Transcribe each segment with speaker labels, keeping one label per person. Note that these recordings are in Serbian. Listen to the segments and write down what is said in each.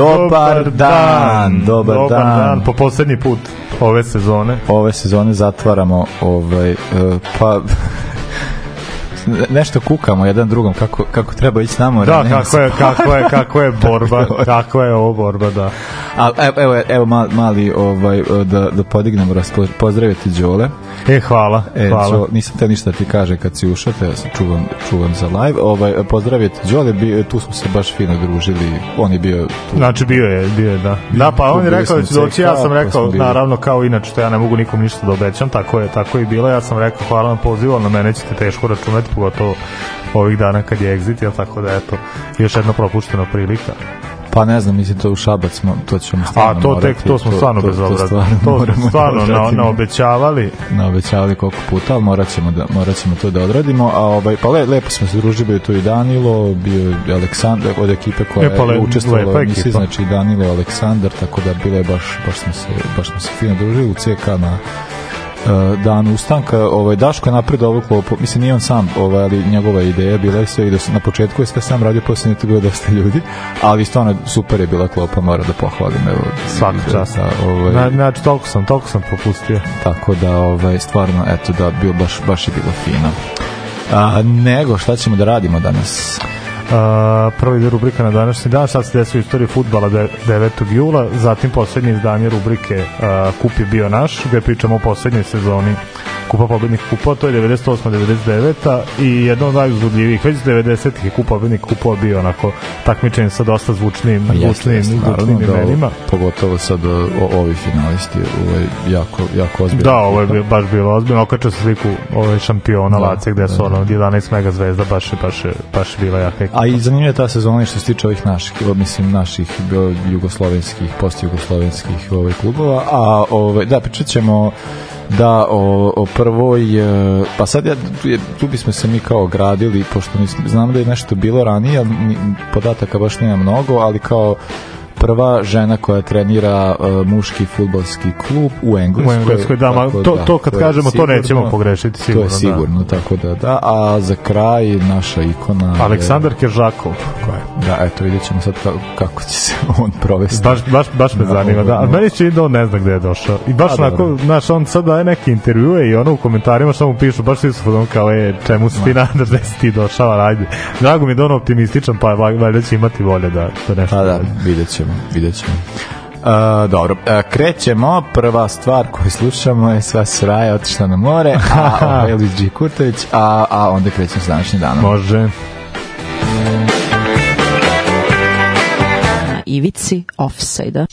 Speaker 1: Dobar dan, dobar,
Speaker 2: dobar
Speaker 1: dan.
Speaker 2: dan. Po poslednji put ove sezone.
Speaker 1: Ove sezone zatvaramo ovaj, e, pa nešto kukamo jedan drugom kako, kako treba ići namo.
Speaker 2: Da, kako je, kako je, kako je borba, kako je ovo borba, da.
Speaker 1: A, evo, evo, evo mali, mali ovaj, da, da podignemo, raspo, pozdraviti Đole.
Speaker 2: E, hvala,
Speaker 1: E,
Speaker 2: hvala.
Speaker 1: Đo, nisam te ništa ti kaže kad si ušao, te ja sam čuvam, čuvam za live. Ovaj, pozdraviti Đole, bi, tu smo se baš fino družili, on je bio tu.
Speaker 2: Znači bio je, bio je, da. Da, pa on je rekao da
Speaker 1: smo
Speaker 2: doći, ja sam
Speaker 1: pa
Speaker 2: rekao,
Speaker 1: bili.
Speaker 2: naravno kao inače, što ja ne mogu nikom ništa da obećam, tako je, tako je bilo, ja sam rekao hvala na pozivu, na mene ćete teško računati, pogotovo ovih dana kad je exit, jel tako da eto, još jedna propuštena prilika.
Speaker 1: Pa ne znam, mislim to u Šabac smo, to ćemo stvarno
Speaker 2: A to tek,
Speaker 1: morati,
Speaker 2: to smo stvarno bez obrata.
Speaker 1: stvarno
Speaker 2: To smo stvarno na, naobećavali.
Speaker 1: naobećavali koliko puta, ali morat ćemo, da, morat ćemo to da odradimo. A ovaj, pa le, lepo smo se družili, bio je tu i Danilo, bio je Aleksandar od ekipe koja
Speaker 2: E, pa le-
Speaker 1: je učestvovala u emisiji, znači Danilo i Aleksandar, tako da bile baš, baš smo se, baš smo se fino družili u CK na dan ustanka, ovaj Daško je napredo ovu klopu, mislim nije on sam, ovaj, ali njegova ideja bila i sve i da su na početku je sve sam radio, posle nije bilo dosta ljudi, ali stvarno super je bila klopa, moram da pohvalim, evo.
Speaker 2: Svaka čast.
Speaker 1: Da, ovaj,
Speaker 2: Na, znači, toliko sam, toliko sam popustio.
Speaker 1: tako da ovaj stvarno eto da bio baš baš je bilo fino. A, nego šta ćemo da radimo danas?
Speaker 2: Prvi ide rubrika na današnji dan, sad se desio u futbala de- 9. jula, zatim poslednje izdanje rubrike Kup je bio naš, gde pričamo o poslednjoj sezoni Kupa pobednih kupa, to je 98. 99. i jedno od najuzbudljivijih, već 90. je Kupa pobednih kupova bio onako takmičenje sa dosta zvučnim,
Speaker 1: Pa
Speaker 2: zvučnim, zvučnim
Speaker 1: naravno da
Speaker 2: imenima.
Speaker 1: ovo- pogotovo sad o, o- ovi finalisti ovaj jako jako ozbiljno.
Speaker 2: Da, ovo je bio- baš bilo ozbiljno. Okačio se sliku ovaj šampiona
Speaker 1: Da,
Speaker 2: Lace gde su
Speaker 1: da, da.
Speaker 2: ono 11 mega zvezda, baš je, baš je, baš bila jaka ekipa.
Speaker 1: A i zanimljiva je ta sezona što se tiče ovih naših, mislim naših bio, jugoslovenskih, postjugoslovenskih ovaj klubova, a ovaj da pričat ćemo da o, o prvoj e, pa sad ja tu, bismo se mi kao gradili pošto nismo, znam da je nešto bilo ranije podataka baš nema mnogo ali kao prva žena koja trenira uh, muški futbalski klub u Engleskoj.
Speaker 2: U Engleskoj, da, ma, to, to kad
Speaker 1: je
Speaker 2: kažemo, to
Speaker 1: sigurno-
Speaker 2: nećemo pogrešiti
Speaker 1: To
Speaker 2: sigurno.
Speaker 1: je sigurno, tako da, da. A za kraj naša ikona...
Speaker 2: Da.
Speaker 1: je-
Speaker 2: Aleksandar Keržakov.
Speaker 1: Ko je? Da, eto, vidjet ćemo sad kako, kako će se on provesti.
Speaker 2: Baš, baš, baš me
Speaker 1: Da,
Speaker 2: zanima, da. A meni će da on ne zna gde je došao. I baš
Speaker 1: A,
Speaker 2: onako,
Speaker 1: dobro.
Speaker 2: znaš, on sad daje neke intervjue i ono u komentarima što mu pišu, baš svi su fudom kao, e, čemu si ti nadaš da si ti došao, ajde. Drago mi je da on optimističan, pa valjda će imati volje da, da nešto
Speaker 1: Pa da, vidjet ćemo, vidjet ćemo. Uh, dobro, uh, krećemo, prva stvar koju slušamo je sva sraja otišla na more, a ovaj Elvis G. Kurtović, a, a onda krećemo s današnjim danom.
Speaker 2: Može.
Speaker 3: Na ivici offside-a.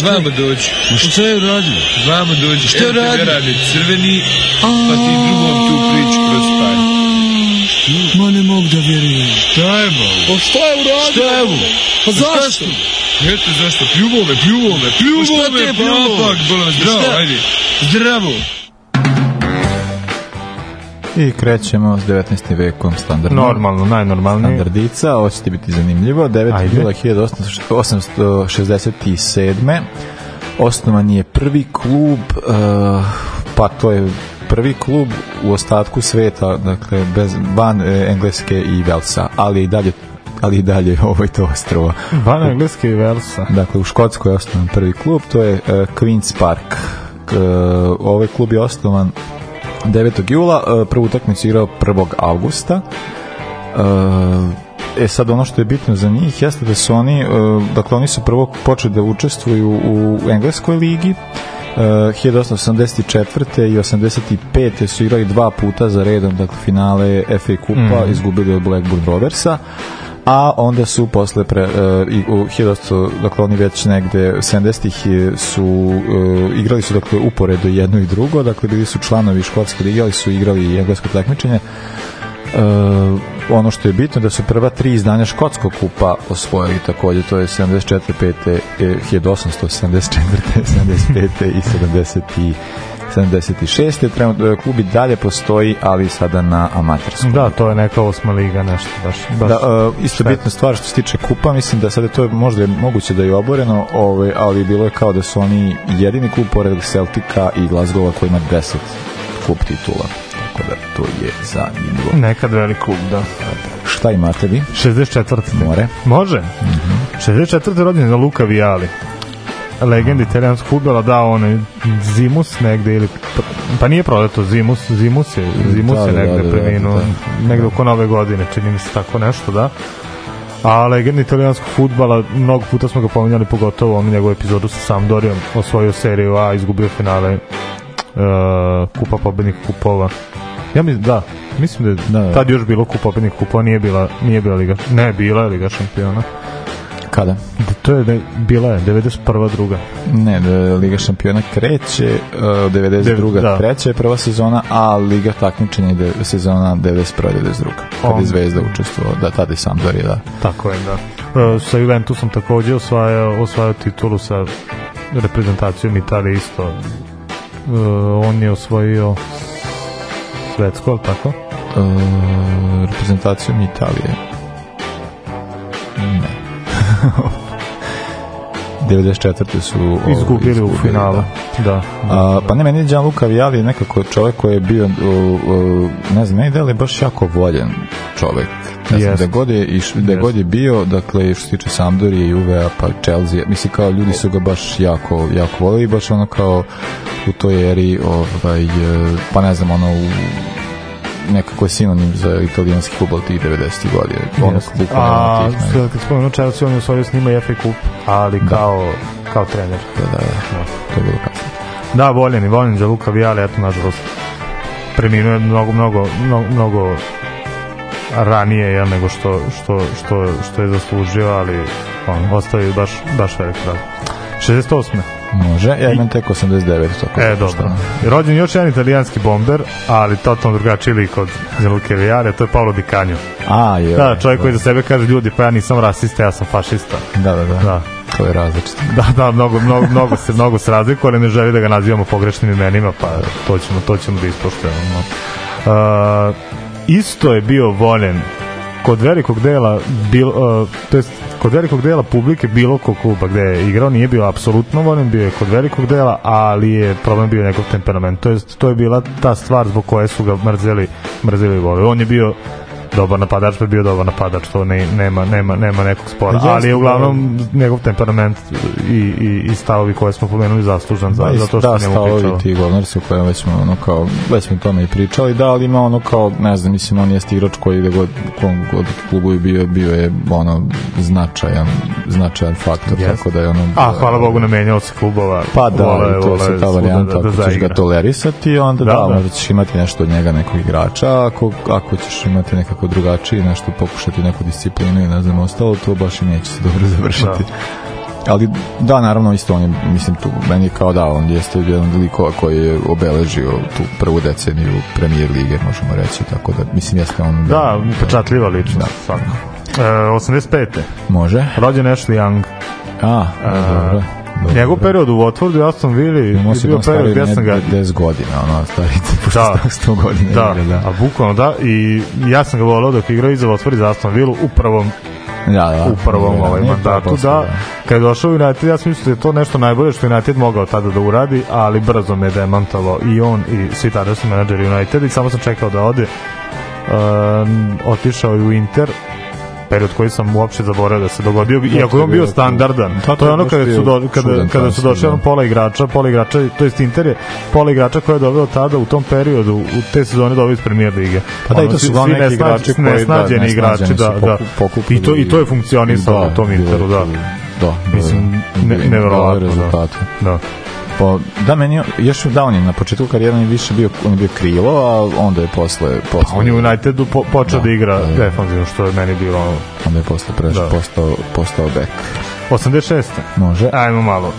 Speaker 4: Vamo dođi.
Speaker 5: Šta je uradio?
Speaker 4: Vamo dođi.
Speaker 5: Šta je uradio?
Speaker 4: rade crveni, pa ti drugom tu priču kroz par.
Speaker 5: Ma ne mogu da vjerujem.
Speaker 4: Šta je malo?
Speaker 5: Pa šta je uradio?
Speaker 4: Šta je ovo?
Speaker 5: Pa zašto?
Speaker 4: Eto zašto, pljuvo me, pljuvo me, pljuvo
Speaker 5: Pa šta te
Speaker 4: me,
Speaker 5: je pljuvo?
Speaker 4: papak, bolam, zdravo,
Speaker 5: Šta?
Speaker 4: ajde. Zdravo.
Speaker 1: I krećemo s 19. vekom standardno.
Speaker 2: Normalno, najnormalnije.
Speaker 1: Standardica, ovo će ti biti zanimljivo. 9.
Speaker 2: Ajde.
Speaker 1: jula 1867. Osnovan je prvi klub, uh, pa to je prvi klub u ostatku sveta, dakle, bez, van e, Engleske i Velsa, ali i dalje ali i dalje ovo je to ostrovo.
Speaker 2: Van engleske i Velsa.
Speaker 1: Dakle, u Škotskoj je osnovan prvi klub, to je uh, Queen's Park. Uh, ovaj klub je osnovan 9. jula, uh, prvu utakmicu igrao 1. avgusta. Uh, e sad ono što je bitno za njih jeste da su oni, uh, dakle oni su prvo počeli da učestvuju u Engleskoj ligi, Uh, 1884. i 85. su igrali dva puta za redom, dakle finale FA kupa,
Speaker 2: Mhm.
Speaker 1: izgubili od Blackburn Roversa a onda su posle pre, uh, u 1800, dakle oni već negde 70-ih je- su uh, igrali su dakle uporedo jedno i drugo, dakle bili su članovi školske lige, ali su igrali i englesko takmičenje. Uh, ono što je bitno da su prva tri izdanja škotskog kupa osvojili takođe, to je 74. 5. e, 1874. 75. i 70. i 76. Trenutno klub i dalje postoji, ali sada na amaterskom.
Speaker 2: Da, to je neka osma liga, nešto baš. baš
Speaker 1: Da, uh, isto bitna stvar što se tiče kupa, mislim da sada to je možda je moguće da je oboreno, ovaj, ali bilo je kao da su oni jedini klub pored Celtica i Glasgowa koji ima 10 kup titula. Tako da to je zanimljivo.
Speaker 2: Nekad velik klub, da.
Speaker 1: Šta imate vi?
Speaker 2: 64.
Speaker 1: More.
Speaker 2: Može. 64. rođen je Luka Viali. Legenda italijanskog futbala dao onaj Zimus negde ili pa nije prodato Zimus, Zimus je Zimus
Speaker 1: Da,
Speaker 2: je
Speaker 1: da,
Speaker 2: negde
Speaker 1: da, da,
Speaker 2: preminuo
Speaker 1: da.
Speaker 2: negde oko nove godine, čini mi se tako nešto, da. A legenda italijanskog futbala, mnogo puta smo ga pominjali, pogotovo onu njegovu epizodu sa Sampdorijom, osvojio seriju A, izgubio finale uh, kupa pobednih kupova. Ja mislim, da, mislim da je
Speaker 1: Da, da.
Speaker 2: tad još bilo kupa pobednih kupova, nije bila, nije bila liga, ne, bila je liga šampiona.
Speaker 1: Kada?
Speaker 2: Da, to je, bila je, 91. druga.
Speaker 1: Ne, da, Liga šampiona kreće, uh, 92.
Speaker 2: Da.
Speaker 1: treća je prva sezona, a Liga takmičenja je sezona 91. 92. Kada je Zvezda učestvovao, da, tada je Sampdoria, da.
Speaker 2: Tako je, da. E, sa Juventusom takođe osvajao, osvajao titulu sa reprezentacijom Italije isto. E, on je osvojio svetsko, ali tako?
Speaker 1: Uh, reprezentacijom Italije. Ne. 94. su
Speaker 2: Izgubili u finalu. Da. da.
Speaker 1: A, pa ne, meni je Gianluca Vialli nekako čovek koji je bio, u, u, ne znam, meni deli baš jako voljen čovek. Ne znam,
Speaker 2: Jeste.
Speaker 1: da god je, iš, da god je bio, dakle, što se tiče Sampdorije, Juve, pa Chelsea, mislim kao ljudi su ga baš jako, jako volili, baš ono kao u toj eri, ovaj, e, pa ne znam, ono, u, nekako je sinonim za italijanski futbol tih 90. godina. Ono,
Speaker 2: A,
Speaker 1: tih,
Speaker 2: kad spomenu Chelsea, on je osvojio s njima i FA Cup, ali kao, kao trener.
Speaker 1: da, da, da, to je bilo kasno.
Speaker 2: Da, voljen i voljen za Luka Viali, eto, nažalost, preminuo je mnogo, mnogo, mnogo, mnogo ranije ja, nego što, što, što, što je zaslužio, ali on, ostavio baš, baš velik rad. 68.
Speaker 1: Može, ja imam tek 89, tako
Speaker 2: E,
Speaker 1: da,
Speaker 2: dobro. Rođen još jedan italijanski bomber, ali totalno drugačiji lik od Gianluca Viali, to je Paolo Di Canio.
Speaker 1: A, je.
Speaker 2: Da, čovjek koji za sebe kaže ljudi, pa ja nisam rasista, ja sam fašista.
Speaker 1: Da, da, da.
Speaker 2: Da.
Speaker 1: To je različito.
Speaker 2: Da, da, mnogo, mnogo, mnogo se, mnogo se razlikuje, ali ne želi da ga nazivamo pogrešnim imenima, pa to ćemo, to ćemo da ispoštujemo. Uh, isto je bio voljen kod velikog dela bil, uh, to jest kod velikog dela publike bilo kog kluba gde je igrao nije bio apsolutno voljen, bio je kod velikog dela, ali je problem bio njegov temperament. To jest to je bila ta stvar zbog koje su ga mrzeli, mrzeli i. On je bio dobar napadač, pa je bio dobar napadač, to ne, nema, nema, nema nekog spora.
Speaker 1: Pa jeste,
Speaker 2: ali je uglavnom njegov temperament i, i, i stavovi koje smo pomenuli zaslužan za,
Speaker 1: Da,
Speaker 2: za to što
Speaker 1: da,
Speaker 2: njemu
Speaker 1: stavovi
Speaker 2: pričalo.
Speaker 1: ti govnarci o kojima već smo ono kao, već smo tome i pričali, da, ali ima ono kao, ne znam, mislim, on jeste igrač koji gde god, kom god klubu je bio, bio je ono značajan, značajan faktor,
Speaker 2: Jeste.
Speaker 1: tako da je ono...
Speaker 2: A, hvala Bogu, namenjao se klubova.
Speaker 1: Pa da,
Speaker 2: vole-
Speaker 1: to
Speaker 2: vole
Speaker 1: sad ta varijanta,
Speaker 2: da, da
Speaker 1: ako ćeš ga tolerisati, onda da,
Speaker 2: Da,
Speaker 1: da,
Speaker 2: da.
Speaker 1: možda ćeš imati nešto od njega, nekog igrača, ako, ako ćeš imati nekako drugačije, nešto pokušati neku disciplinu i ne znam, ostalo, to baš i neće se dobro završiti. ali da, naravno, isto on je, mislim, tu, meni je kao da, on jeste jedan likova koji je obeležio tu prvu deceniju premijer lige, možemo reći, tako da, mislim, jeste on...
Speaker 2: Da, pečatljiva ličnost,
Speaker 1: Da.
Speaker 2: svakako. E, 85.
Speaker 1: Može?
Speaker 2: Rođen Ashley Young.
Speaker 1: A, dobro. dobro.
Speaker 2: Njegov period u Watfordu i Aston Villa je bio period gdje sam ga
Speaker 1: 10 godina, ono, stari, pošto
Speaker 2: Da.
Speaker 1: da. 100 godina
Speaker 2: Da,
Speaker 1: igra, da.
Speaker 2: a bukvalno da i ja sam ga volao dok igrao i za Watford i za Aston Villa u prvom
Speaker 1: Da, da.
Speaker 2: u prvom
Speaker 1: Da,
Speaker 2: ovaj
Speaker 1: to
Speaker 2: mandatu da kad je došao u United ja sam mislio da je to nešto najbolje što United mogao tada da uradi ali brzo me demantalo i on i svi tadašnji menadžeri United i samo sam čekao da ode um, otišao je u Inter period koji sam uopšte zaboravio da se dogodio iako je on bio standardan
Speaker 1: Da,
Speaker 2: to je ono kada su do, kada, kada su došli
Speaker 1: da.
Speaker 2: ono pola igrača pola igrača to jest Inter je pola igrača koje je doveo tada u tom periodu u te sezone doveo iz premier lige
Speaker 1: Pa da, i to su
Speaker 2: svi
Speaker 1: neki igrači koji, da,
Speaker 2: nesnađeni igrači da, da. I to, i to je funkcionisalo u tom Interu, da.
Speaker 1: Da,
Speaker 2: Mislim, ne, neverovatno, da. da.
Speaker 1: Pa, da, meni još da, on je na početku karijera on je više bio, on je bio krilo, a onda je posle, posle
Speaker 2: On je u Unitedu po, počeo da,
Speaker 1: Da,
Speaker 2: igra
Speaker 1: da, da.
Speaker 2: defanzivno, što je meni bilo ono,
Speaker 1: onda je posle prešao,
Speaker 2: Da.
Speaker 1: postao, postao bek.
Speaker 2: 86.
Speaker 1: Može?
Speaker 2: Ajmo malo.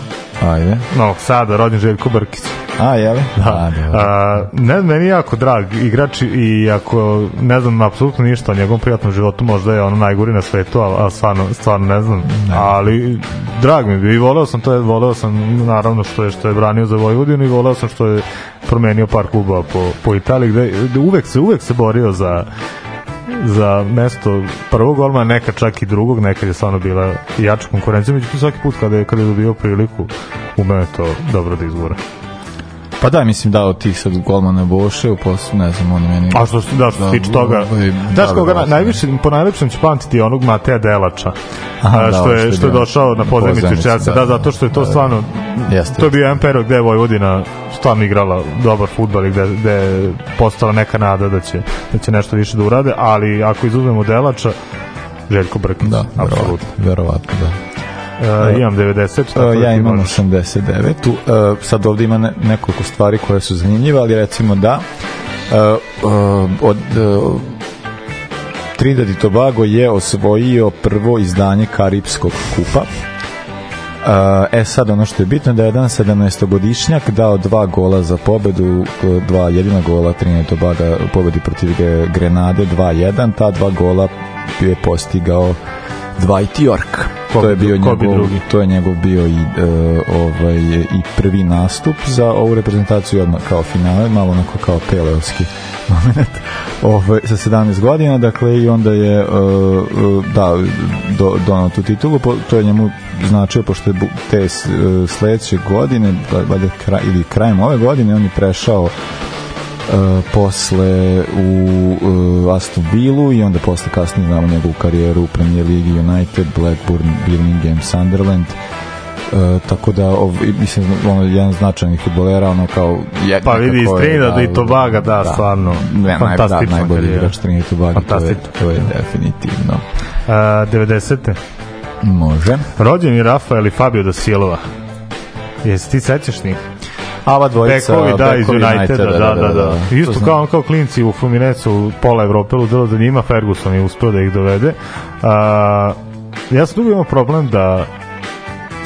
Speaker 1: Ajde.
Speaker 2: Novog Sada, rođen Željko Brkić.
Speaker 1: A, je li?
Speaker 2: Da.
Speaker 1: A,
Speaker 2: ne, meni je jako drag igrač i ako ne znam apsolutno ništa o njegovom prijatnom životu, možda je ono najgori na svetu, ali, ali stvarno, stvarno ne znam. Ali drag mi je i voleo sam to, je, voleo sam naravno što je što je branio za Vojvodinu i voleo sam što je promenio par klubova po, po Italiji gde, gde uvek se uvek se borio za za mesto prvog golmana, nekad čak i drugog, nekad je stvarno bila jača konkurencija, međutim svaki put kada je, kada je dobio priliku, umeo je to dobro da izgura.
Speaker 1: Pa da, mislim da od tih sad golmana Boše, u poslu, ne znam, on je meni...
Speaker 2: A što se da što se tiče toga,
Speaker 1: ovaj,
Speaker 2: znaš
Speaker 1: da,
Speaker 2: koga
Speaker 1: da,
Speaker 2: na,
Speaker 1: da.
Speaker 2: najviše po najlepšem će pamtiti onog Mateja Delača.
Speaker 1: Aha,
Speaker 2: a,
Speaker 1: da,
Speaker 2: što
Speaker 1: ovo
Speaker 2: je
Speaker 1: što je bio
Speaker 2: došao na pozemicu Chelsea,
Speaker 1: da,
Speaker 2: da, zato što je to
Speaker 1: da, da.
Speaker 2: stvarno
Speaker 1: Jeste.
Speaker 2: to je bio jedan period gde je Vojvodina stvarno igrala dobar fudbal i gde, gde je postala neka nada da će, da će nešto više da urade, ali ako izuzmemo Delača, Željko Brkić,
Speaker 1: Da,
Speaker 2: apsolutno.
Speaker 1: verovatno, da.
Speaker 2: Uh, imam 90, tako
Speaker 1: Uh,
Speaker 2: da
Speaker 1: ja imam
Speaker 2: možeš.
Speaker 1: 89. Tu, uh, sad ovde ima ne, nekoliko stvari koje su zanimljive, ali recimo da uh, uh, od uh, Trinidad i Tobago je osvojio prvo izdanje Karibskog kupa. Uh, e sad ono što je bitno da je jedan 17-godišnjak dao dva gola za pobedu, dva jedina gola Trinidad i Tobago u pobedi protiv Gre- Grenade 2-1, ta dva gola je postigao Dwight York.
Speaker 2: Ko
Speaker 1: to je
Speaker 2: bi-
Speaker 1: bio
Speaker 2: ko
Speaker 1: njegov,
Speaker 2: drugi?
Speaker 1: to je njegov bio i e, ovaj i prvi nastup za ovu reprezentaciju odmah kao finale, malo onako kao peleovski moment. Ovaj sa 17 godina, dakle i onda je e, da do, donao tu titulu, po, to je njemu značio pošto je te sledeće godine, valjda kraj, ili krajem ove godine on je prešao posle u uh, Aston Villu i onda posle kasnije znamo njegovu karijeru u Premier Ligi United, Blackburn, Birmingham, Sunderland E, tako da ov, mislim ono jedan značajnih fudbalera ono kao je,
Speaker 2: Pa vidi, iz
Speaker 1: je,
Speaker 2: Trinidada i Tobaga, da, stvarno,
Speaker 1: ne, naj, da, najbolji igrač Trinidad i Tobaga to je,
Speaker 2: Fantastično.
Speaker 1: to je definitivno
Speaker 2: Uh, 90.
Speaker 1: može
Speaker 2: Rođen je Rafael i Fabio da Silva. Jesi ti sećaš njih?
Speaker 1: A ova dvojica
Speaker 2: Bekovi, da, iz Uniteda, da, da, da.
Speaker 1: To
Speaker 2: Isto
Speaker 1: znam.
Speaker 2: kao, kao klinci u Fluminesu, pola Evrope ludilo za njima, Ferguson je uspeo da ih dovede. A, ja sam dugo imao problem da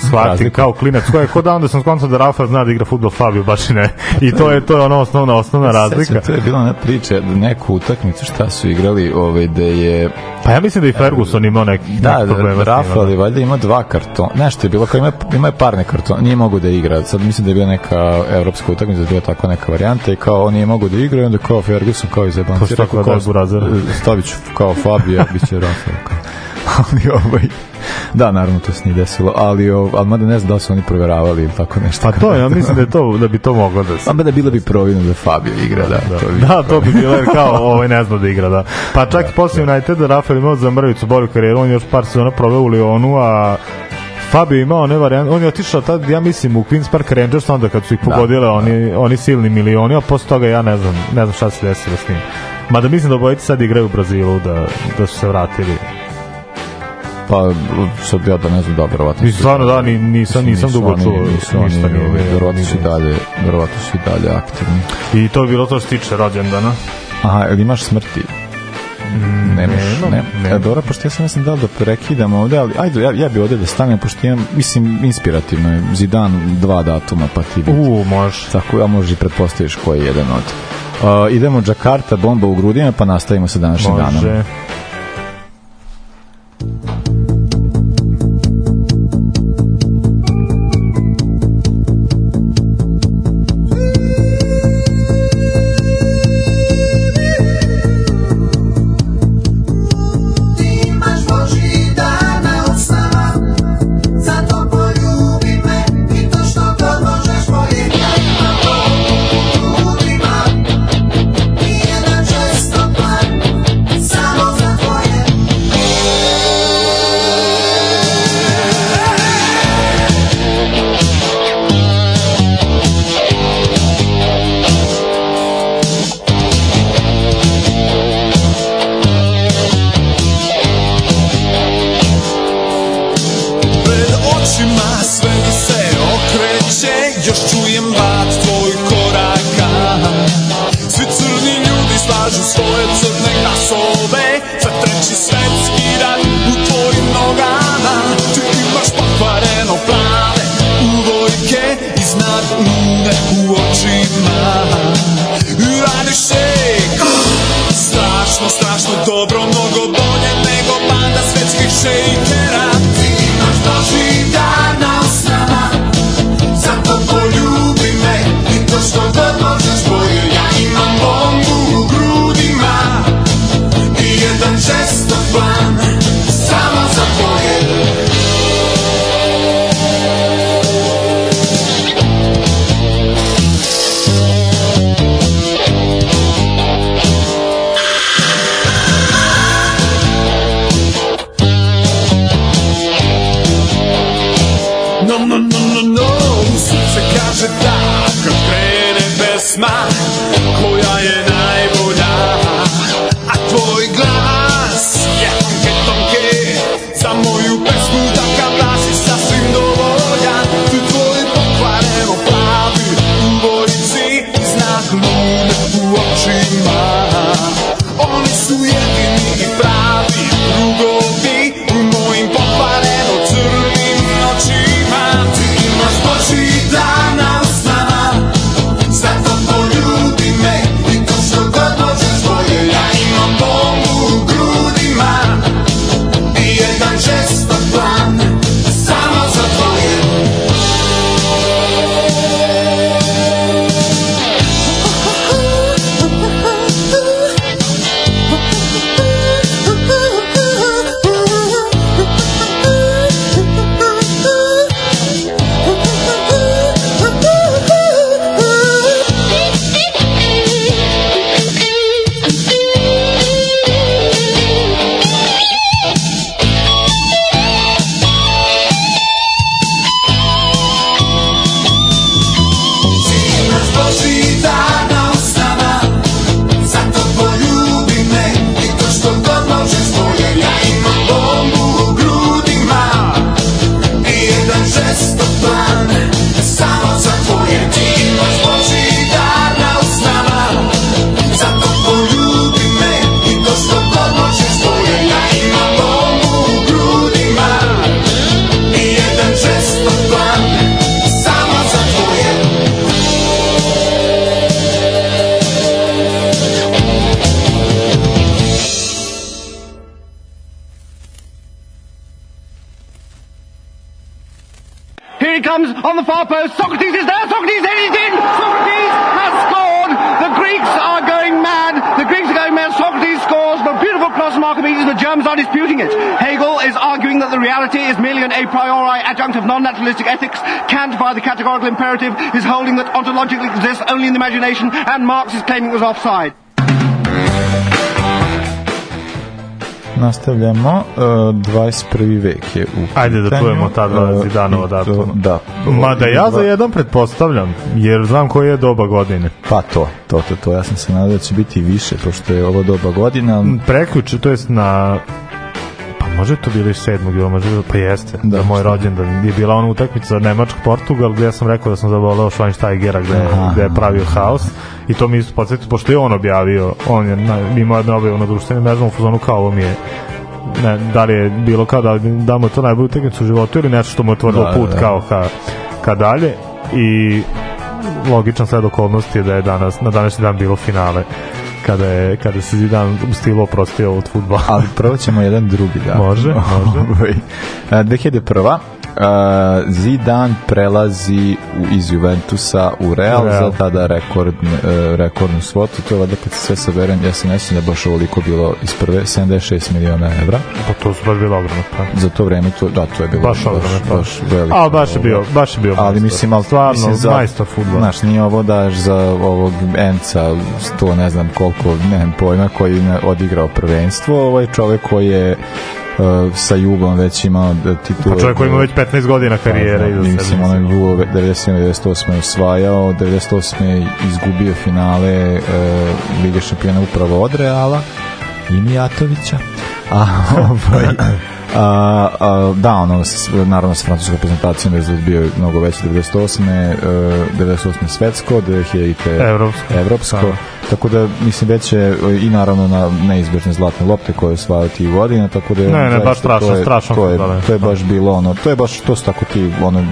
Speaker 2: shvatim
Speaker 1: Razliku.
Speaker 2: kao klinac ko je ko da onda sam skontao da Rafa zna da igra fudbal Fabio baš i ne i to je to je ona osnovna osnovna razlika
Speaker 1: Sećam, to je bila ona priča da neku utakmicu šta su igrali ovaj, da je
Speaker 2: pa ja mislim da i Ferguson imao neki
Speaker 1: Da,
Speaker 2: neki problema
Speaker 1: da, Rafa, ali valjda ima dva kartona. Nešto je bilo, kao ima, ima je parne kartona, nije mogu da igra. Sad mislim da je bila neka evropska utakmica, da je bila tako neka varijanta i kao on nije mogu da igra i onda kao Ferguson kao iz
Speaker 2: Pa
Speaker 1: Ebanci.
Speaker 2: što kao
Speaker 1: stavit ću kao Fabio, bit će Rafa. Kao. Ali ovaj, da, naravno to se nije desilo, ali, ov- ali mada ne znam da li su oni proveravali ili tako nešto.
Speaker 2: Pa to, ja mislim da je to da bi to moglo da se
Speaker 1: A da bilo bi providno da Fabio igra, da.
Speaker 2: da.
Speaker 1: to bi,
Speaker 2: da, to bi bilo jer kao ovaj ne zna da igra, da. Pa čak i posle Uniteda Rafael imao za mrvicu bolju karijeru, on još par sezona proveo u Lionu, a Fabio imao one varijante, on je otišao tad, ja mislim, u Queen's Park Rangers, onda kad su ih pogodile oni, oni silni milioni, a posle toga ja ne znam, ne znam šta se desilo s njim. Mada mislim da obojice sad igraju u Brazilu, da, da su se vratili.
Speaker 1: Pa, sad ja da ne znam da, verovatno.
Speaker 2: Mislim, stvarno da, ni, nisam, nisam dugo čuo,
Speaker 1: nisu
Speaker 2: ništa
Speaker 1: oni,
Speaker 2: nije. nije-
Speaker 1: Verovatno su i dalje, verovatno su i dalje aktivni.
Speaker 2: I to je bilo to što tiče rođendana.
Speaker 1: Aha, ili imaš smrti? Nemaš,
Speaker 6: nemam,
Speaker 1: ne.
Speaker 6: nemam.
Speaker 1: E, dobro, pošto ja sam mislim da da prekidam ovde, ali ajde, ja, ja bi ovde da stanem, pošto imam, mislim, inspirativno je Zidan dva datuma, pa ti vidi.
Speaker 6: U, može.
Speaker 1: Tako, ja možeš i pretpostaviš koji je jedan od. Uh, idemo Jakarta, bomba u grudima, pa nastavimo sa današnjim danom.
Speaker 6: Može.
Speaker 7: Non-naturalistic ethics. Kant, by the categorical imperative, is holding that ontologically exists only in the imagination, and Marx is claiming it was offside.
Speaker 1: Nastavljamo, uh, 21. vek je u
Speaker 6: Ajde da
Speaker 1: pitanju.
Speaker 6: čujemo ta dva
Speaker 1: Uh,
Speaker 6: Zidanova
Speaker 1: to-
Speaker 6: datuma.
Speaker 1: Da.
Speaker 6: Mada ja za jedan pretpostavljam, jer znam koje je doba godine.
Speaker 1: Pa to, to, to, to. Ja sam se nadao da će biti više, pošto je ovo doba godina. ali
Speaker 6: Preključe, to jest na
Speaker 2: može to bilo i 7. jula, može bilo, pa jeste,
Speaker 1: Da,
Speaker 2: da, moj rođendan je bila ona utakmica Nemačka-Portugal gde ja sam rekao da sam zavoleo Schweinsteigera gde,
Speaker 1: Aha.
Speaker 2: gde je pravio haos i to mi isto podsjetio, pošto je on objavio, on je na, imao jednu objavu na društvenim mrežama u fazonu kao ovo mi je ne, da li je bilo kao da, da mu je to najbolju utakmicu u životu ili nešto što mu je otvorilo
Speaker 1: Da,
Speaker 2: put
Speaker 1: da, da.
Speaker 2: kao ka, ka dalje i logičan sled okolnosti je da je danas, na današnji dan bilo finale kada je kada se Zidane u stilu oprostio od fudbala.
Speaker 1: ali prvo ćemo jedan drugi da.
Speaker 2: Može, može.
Speaker 1: Ovaj, a, 2001. a, Zidane prelazi u, iz Juventusa u Real,
Speaker 2: Real.
Speaker 1: za tada rekord, e, rekordnu svotu. To je valjda kad se sve saberem, ja se ne sjećam da je baš ovoliko bilo iz prve, 76 miliona evra.
Speaker 2: Pa to su baš bilo ogromno. Pa.
Speaker 1: Za to vreme, to, da, to je bilo
Speaker 2: Baš ogromno, pa.
Speaker 1: baš veliko.
Speaker 2: Ali baš je bio, baš je bio
Speaker 1: ali
Speaker 2: majstor.
Speaker 1: mislim, ali,
Speaker 2: stvarno
Speaker 1: mislim za,
Speaker 2: majstor fudbala.
Speaker 1: Znaš, nije ovo daš za ovog Enca, to ne znam koliko, nemam pojma, koji ne odigrao prvenstvo, ovaj čovek koji je uh, sa Jugom već imao da titule.
Speaker 2: Pa čovjek koji ima već 15 godina karijere
Speaker 1: da,
Speaker 2: iza
Speaker 1: mislim, onaj Jugo 97. 98. je osvajao, 98. je izgubio finale uh, Lige šampiona upravo od Reala i Mijatovića. A, ovaj, a, a, da, ono, s- naravno sa francuskom reprezentacijom rezultat bio je mnogo veći 98. Uh, 98. svetsko, 2000.
Speaker 2: Evropsko.
Speaker 1: evropsko.
Speaker 2: Da.
Speaker 1: Tako da, mislim, već je i naravno na neizbežne zlatne lopte koje je osvajao tih godina, tako da
Speaker 2: Ne, ne,
Speaker 1: zaista
Speaker 2: baš strašno,
Speaker 1: to je,
Speaker 2: strašno
Speaker 1: to je, to je baš bilo ono, to je baš, to su tako ti, ono, e,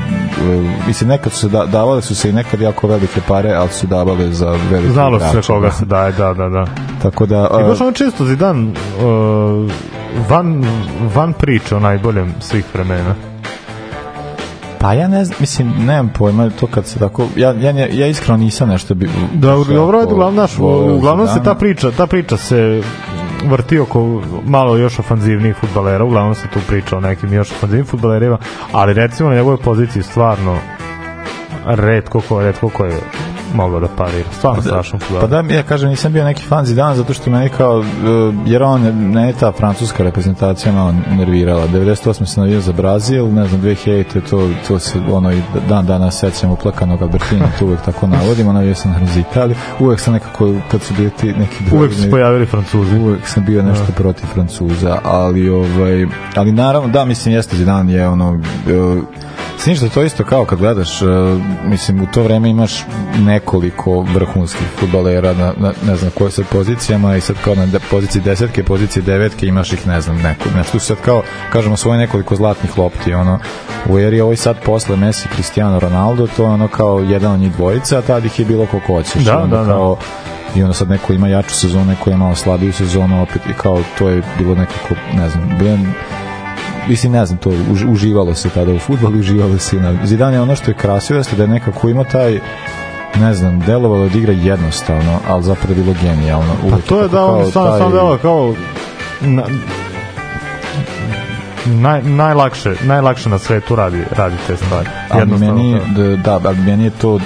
Speaker 1: mislim, nekad su se da, davale su se i nekad jako velike pare, ali su davale za velike
Speaker 2: Znalo se koga
Speaker 1: da.
Speaker 2: se daje, da, da, da.
Speaker 1: Tako da,
Speaker 2: I baš ono čisto Zidan uh, van, van priče o najboljem svih vremena.
Speaker 1: pa ja ne znam, mislim, nemam pojma to kad se tako, ja, ja, ja, iskreno nisam nešto bi,
Speaker 2: Da, dobro,
Speaker 1: jako
Speaker 2: uglavnom, naš, uglavnom se ta priča, ta priča se vrti oko malo još ofanzivnijih futbalera, uglavnom se tu priča o nekim još ofanzivnim futbalerima, ali recimo na njegovoj poziciji stvarno redko ko, redko ko je mogao da parira. Stvarno strašno
Speaker 1: Pa
Speaker 2: futbaler.
Speaker 1: da, ja kažem, nisam bio neki fan Zidana zato što meni kao, uh, jer on, ne je ta francuska reprezentacija malo nervirala. 98. sam navio za Brazil, ne znam, 2000. to, to se ono i dan danas sećam uplakanog Albertina, to uvek tako navodimo, navio sam za Italiju. Uvek sam nekako, kad su bili ti neki drugi,
Speaker 2: Uvek su se pojavili Francuzi.
Speaker 1: uvek sam bio nešto protiv Francuza, ali ovaj ali naravno da mislim jeste Zidane je ono uh, Sniš da to isto kao kad gledaš, uh, mislim u to vreme imaš nekoliko vrhunskih futbalera na, na ne znam koje sad pozicijama i sad kao na de, poziciji desetke, poziciji devetke imaš ih ne znam neko, nešto sad kao kažemo svoje nekoliko zlatnih lopti ono u eri ovaj sad posle Messi Cristiano Ronaldo to je ono kao jedan od njih dvojica a tad ih je bilo koliko hoćeš
Speaker 2: Da, da, da.
Speaker 1: kao i onda sad neko ima jaču sezonu, neko ima malo slabiju sezonu, opet i kao to je bilo nekako, ne znam, bio mislim, ne znam, to už, uživalo se tada u futbolu, uživalo se i na Zidane je ono što je krasio, jeste da je nekako ima taj ne znam, delovalo da igra jednostavno, ali zapravo bilo genijalno.
Speaker 2: Pa
Speaker 1: Uvek
Speaker 2: to je da on stvarno
Speaker 1: taj-
Speaker 2: sam delo kao na, naj, najlakše, najlakše na svetu radi, radi te stvari.
Speaker 1: Ali meni, da, ali meni je to d-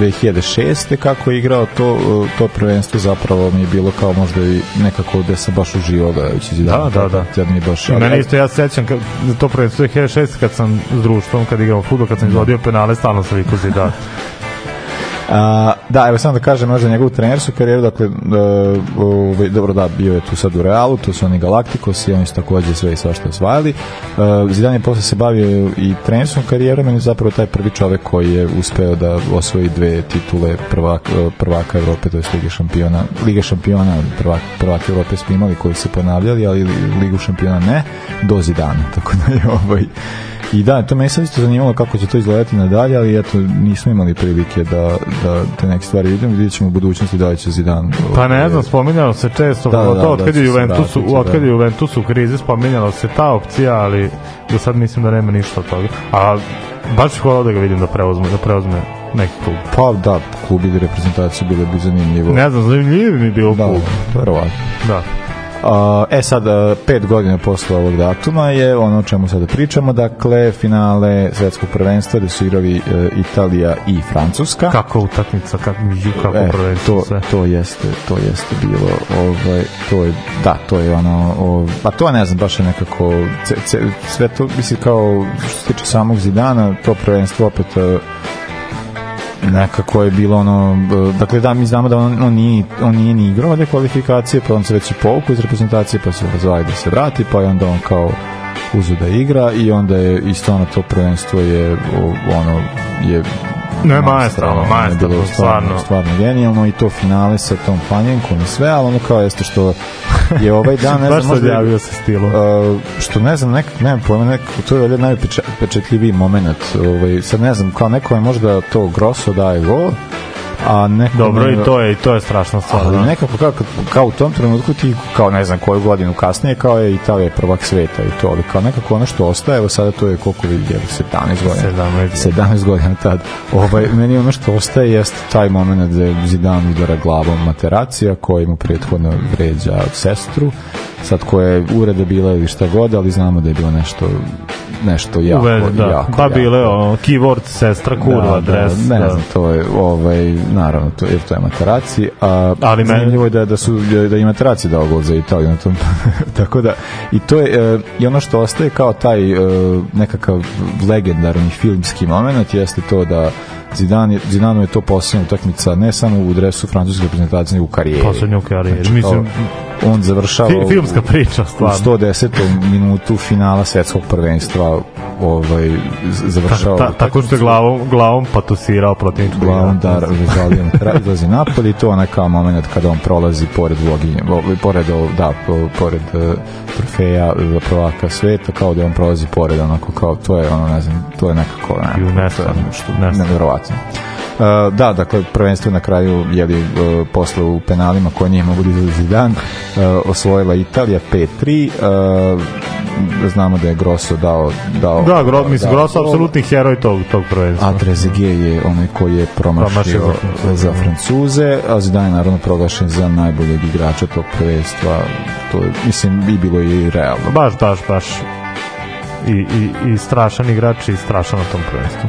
Speaker 1: 2006. kako je igrao to, uh, to prvenstvo zapravo mi je bilo kao možda i nekako da sam baš uživao gledajući.
Speaker 2: Da, da, da.
Speaker 1: Ja mi je baš,
Speaker 2: I mene isto, ja se sećam kad, to prvenstvo 2006 kad sam s društvom, kad igramo fudbal, kad sam izvodio penale, stalno sam vikao Zidane.
Speaker 1: A, da, evo samo da kažem možda njegovu trenersku karijeru, dakle, da, ovaj, dobro da, bio je tu sad u Realu, tu su oni Galacticos i oni su takođe sve i svašta osvajali. Uh, Zidane je posle se bavio i trenerskom karijerom, on je zapravo taj prvi čovek koji je uspeo da osvoji dve titule prvaka, prvaka Evrope, to je Lige šampiona, Lige šampiona, prvak, prvaka Evrope smo imali koji se ponavljali, ali Ligu šampiona ne, do Zidana, tako da je ovaj, I da, to me je sad isto zanimalo kako će to izgledati nadalje, ali eto, nismo imali prilike da, da te neke stvari vidimo, vidjet ćemo u budućnosti da li će Zidane...
Speaker 2: Pa ne znam, spominjalo se često,
Speaker 1: Da,
Speaker 2: da,
Speaker 1: da,
Speaker 2: da,
Speaker 1: da,
Speaker 2: od kad
Speaker 1: da
Speaker 2: je
Speaker 1: se
Speaker 2: Juventus, kad
Speaker 1: da.
Speaker 2: je Juventus u krizi, spominjalo se ta opcija, ali do sad mislim da nema ništa od toga. A baš bih volao da ga vidim da preuzme, da preuzme neki klub.
Speaker 1: Pa da, klub ili reprezentaciju bilo bi zanimljivo.
Speaker 2: Ne znam, zanimljiv mi bio
Speaker 1: da,
Speaker 2: klub.
Speaker 1: verovatno.
Speaker 2: Da.
Speaker 1: E sad, pet godina posle ovog datuma je ono o čemu sada pričamo, dakle, finale svetskog prvenstva gde su igrali uh, Italija i Francuska.
Speaker 2: Kako utakmica, kako, ju, kako
Speaker 1: e,
Speaker 2: prvenstvo
Speaker 1: to,
Speaker 2: sve.
Speaker 1: to jeste to jeste bilo ovaj to je da to je ono o, pa to ne znam baš je nekako ce, ce, sve to mislim kao što se tiče samog Zidana to prvenstvo opet e, nekako je bilo ono, dakle da mi znamo da on, on, nije, on nije ni igrao ove kvalifikacije, pa on se već i povukao iz reprezentacije, pa se razvali da se vrati, pa je onda on kao uzu da igra i onda je isto ono to prvenstvo je ono je
Speaker 2: Ne, maestralno,
Speaker 1: bilo stvarno,
Speaker 2: stvarno.
Speaker 1: genijalno i to finale sa tom panjenkom i sve, ali ono kao jeste što je ovaj dan, ne znam, možda je-
Speaker 2: javio se stilu.
Speaker 1: Uh, što ne znam, nek, nemam pojma, nek, to je valjda najpečetljiviji moment. Ovaj, sad ne znam, kao neko je možda to grosso daje gol, a neko
Speaker 2: Dobro, i to je, i to je strašna stvar.
Speaker 1: ali
Speaker 2: da.
Speaker 1: nekako kao, kao u tom trenutku ti kao ne znam koju godinu kasnije kao je Italija prvak sveta i to ali kao nekako ono što ostaje evo sada to je koliko vidi je 17 godina
Speaker 2: 17.
Speaker 1: 17 godina tad ovaj, meni ono što ostaje jeste taj moment da Zidane udara glavom materacija koji mu prethodno vređa sestru sad koja je ureda bila ili šta god ali znamo da je bilo nešto nešto jako,
Speaker 2: Uvede, da.
Speaker 1: jako
Speaker 2: pa bile o, keyword sestra kurva, dres.
Speaker 1: ne
Speaker 2: da.
Speaker 1: znam, to je ovaj naravno to jer to je materaci, a
Speaker 2: Ali
Speaker 1: zanimljivo je da da su da i materaci dao gol za Italiju na tom. Tako da i to je e, i ono što ostaje kao taj e, nekakav legendarni filmski moment jeste to da Zidane, Zidanu je to posljednja utakmica ne samo u dresu francuske reprezentacije, nego u karijeri.
Speaker 2: Poslednju karijeru.
Speaker 1: Znači,
Speaker 2: Mislim,
Speaker 1: kao, on završava
Speaker 2: fi-
Speaker 1: u-
Speaker 2: filmska priča,
Speaker 1: u
Speaker 2: stvarno.
Speaker 1: 110. minutu finala svetskog prvenstva ovaj završava
Speaker 2: Ta, tako što je glavom, glavom patusirao protivničku
Speaker 1: glavom da. Rizalijem izlazi napolje i to onaj kao moment kada on prolazi pored vloginje, vo- pored, da, po- pored e, trofeja za prvaka sveta, kao da on prolazi pored, onako kao, to je ono, ne znam, to je nekako, ne, to je nešto
Speaker 2: nestvarno.
Speaker 1: Uh, da, dakle, prvenstvo na kraju je li uh, posle u penalima koje nije mogu da izlazi dan uh, osvojila Italija 5-3 uh, znamo da je Grosso dao, dao
Speaker 2: Da, gro, mislim,
Speaker 1: dao
Speaker 2: Grosso
Speaker 1: gol.
Speaker 2: apsolutni heroj tog, tog prvenstva.
Speaker 1: A Trezeguet je onaj koji je promašio
Speaker 2: Promašio za Francuze.
Speaker 1: za Francuze, a Zidane je naravno proglašen za najboljeg igrača tog prvenstva. To je, mislim, i bilo je i realno.
Speaker 2: Baš, baš, baš. I, i, i strašan igrač i strašan na tom prvenstvu.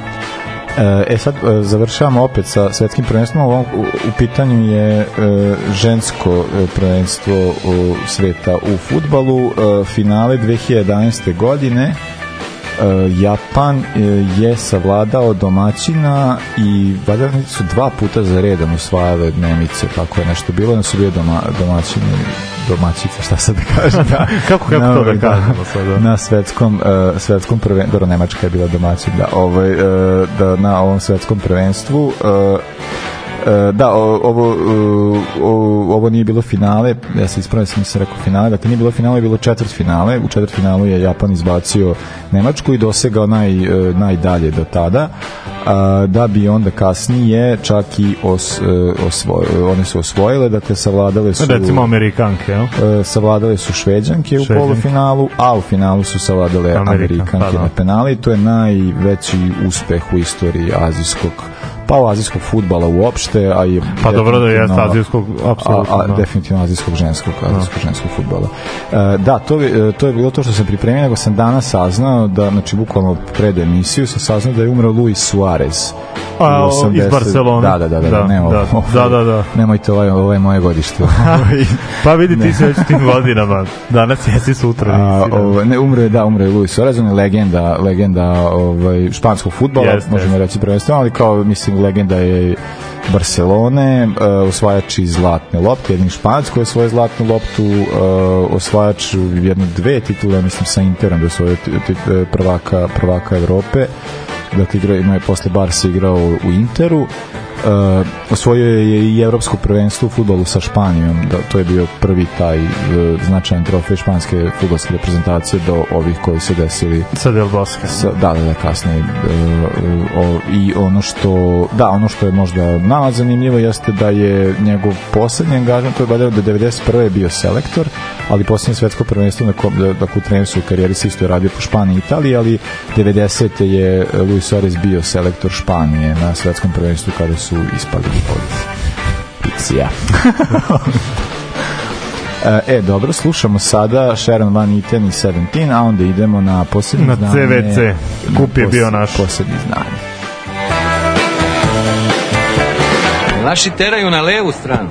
Speaker 1: E sad e, završavamo opet sa svetskim prvenstvom. U, u pitanju je e, žensko e, prvenstvo u, sveta u futbalu. E, finale 2011. godine e, Japan e, je savladao domaćina i valjda su dva puta za redom osvajale Nemice, kako je nešto bilo, da su bile doma, domaćini domaćice, šta sad da kažem da,
Speaker 2: Kako- kako to da kažemo sada?
Speaker 1: na svetskom uh, svetskom prvenstvu dobro Nemačka je bila domaćin da ovaj uh, da na ovom svetskom prvenstvu uh, E, da, o- ovo, o- ovo nije bilo finale, ja se ispravio sam se rekao finale, dakle nije bilo finale, je bilo četvrt finale, u četvrt finalu je Japan izbacio Nemačku i dosegao naj, e, najdalje do tada, da bi onda kasnije čak i os, e, osvoj, one su osvojile, dakle savladale su
Speaker 2: Recimo Amerikanke, jel?
Speaker 1: e, savladale su šveđanke u
Speaker 2: Šveđanke.
Speaker 1: polufinalu, a u finalu su savladale
Speaker 2: Amerika,
Speaker 1: Amerikanke
Speaker 2: pa da.
Speaker 1: na penali to je najveći uspeh u istoriji azijskog pa u azijskog futbala uopšte, a je
Speaker 2: Pa dobro da jeste azijskog, apsolutno,
Speaker 1: a, a
Speaker 2: da.
Speaker 1: definitivno azijskog ženskog, azijskog ženskog futbala. E, da, to, je- to je bilo to što sam pripremio, nego sam danas saznao da, znači, bukvalno pred emisiju sam saznao da je umro Luis Suarez.
Speaker 2: A,
Speaker 1: U
Speaker 2: o, iz
Speaker 1: 80
Speaker 2: Barcelone.
Speaker 1: Da, da, da, da,
Speaker 2: Da,
Speaker 1: ne, ovo-
Speaker 2: da,
Speaker 1: ovo-
Speaker 2: da, da, da.
Speaker 1: Nemojte, ovo je, ovo je moje godište.
Speaker 2: Pa vidi ti se već tim godinama. Danas jesi sutra.
Speaker 1: A,
Speaker 2: nisi, da.
Speaker 1: ovaj, ne, umre, da, umre Luis Suarez, on je legenda, legenda ovaj, španskog futbola,
Speaker 2: Jeste,
Speaker 1: možemo
Speaker 2: jeste.
Speaker 1: reći prvenstveno, ali kao, mislim, legenda je Barcelone, uh, osvajač iz zlatne lopte, jedin španac koji je svoju zlatnu loptu, uh, osvajač jedno dve titule, mislim, sa Interom da ti- ti- prvaka, prvaka Evrope, dakle, igra, ima je posle Barsa igrao u Interu, Uh, osvojio je i evropsko prvenstvo u futbolu sa Španijom, da, to je bio prvi taj uh, značajan trofej španske futbolske reprezentacije do ovih koji su desili
Speaker 2: Sa Del Bosque.
Speaker 1: sa, da, da, da, kasnije uh, o, i ono što da, ono što je možda nama zanimljivo jeste da je njegov poslednji angažman, to je valjda do 91. je bio selektor, ali poslednje svetsko prvenstvo na kom, da, dakle u trenerskoj karijeri se isto je radio po Španiji i Italiji, ali 90. je Luis Suarez bio selektor Španije na svetskom prvenstvu kada su ispali od Pixija. E, dobro, slušamo sada Sharon Van Eaton i 17, a onda idemo na posljednje
Speaker 2: Na
Speaker 1: znanje.
Speaker 2: CVC. Kup je
Speaker 1: Na
Speaker 2: bio naš.
Speaker 1: Posljednje znanje.
Speaker 8: Naši teraju na levu stranu.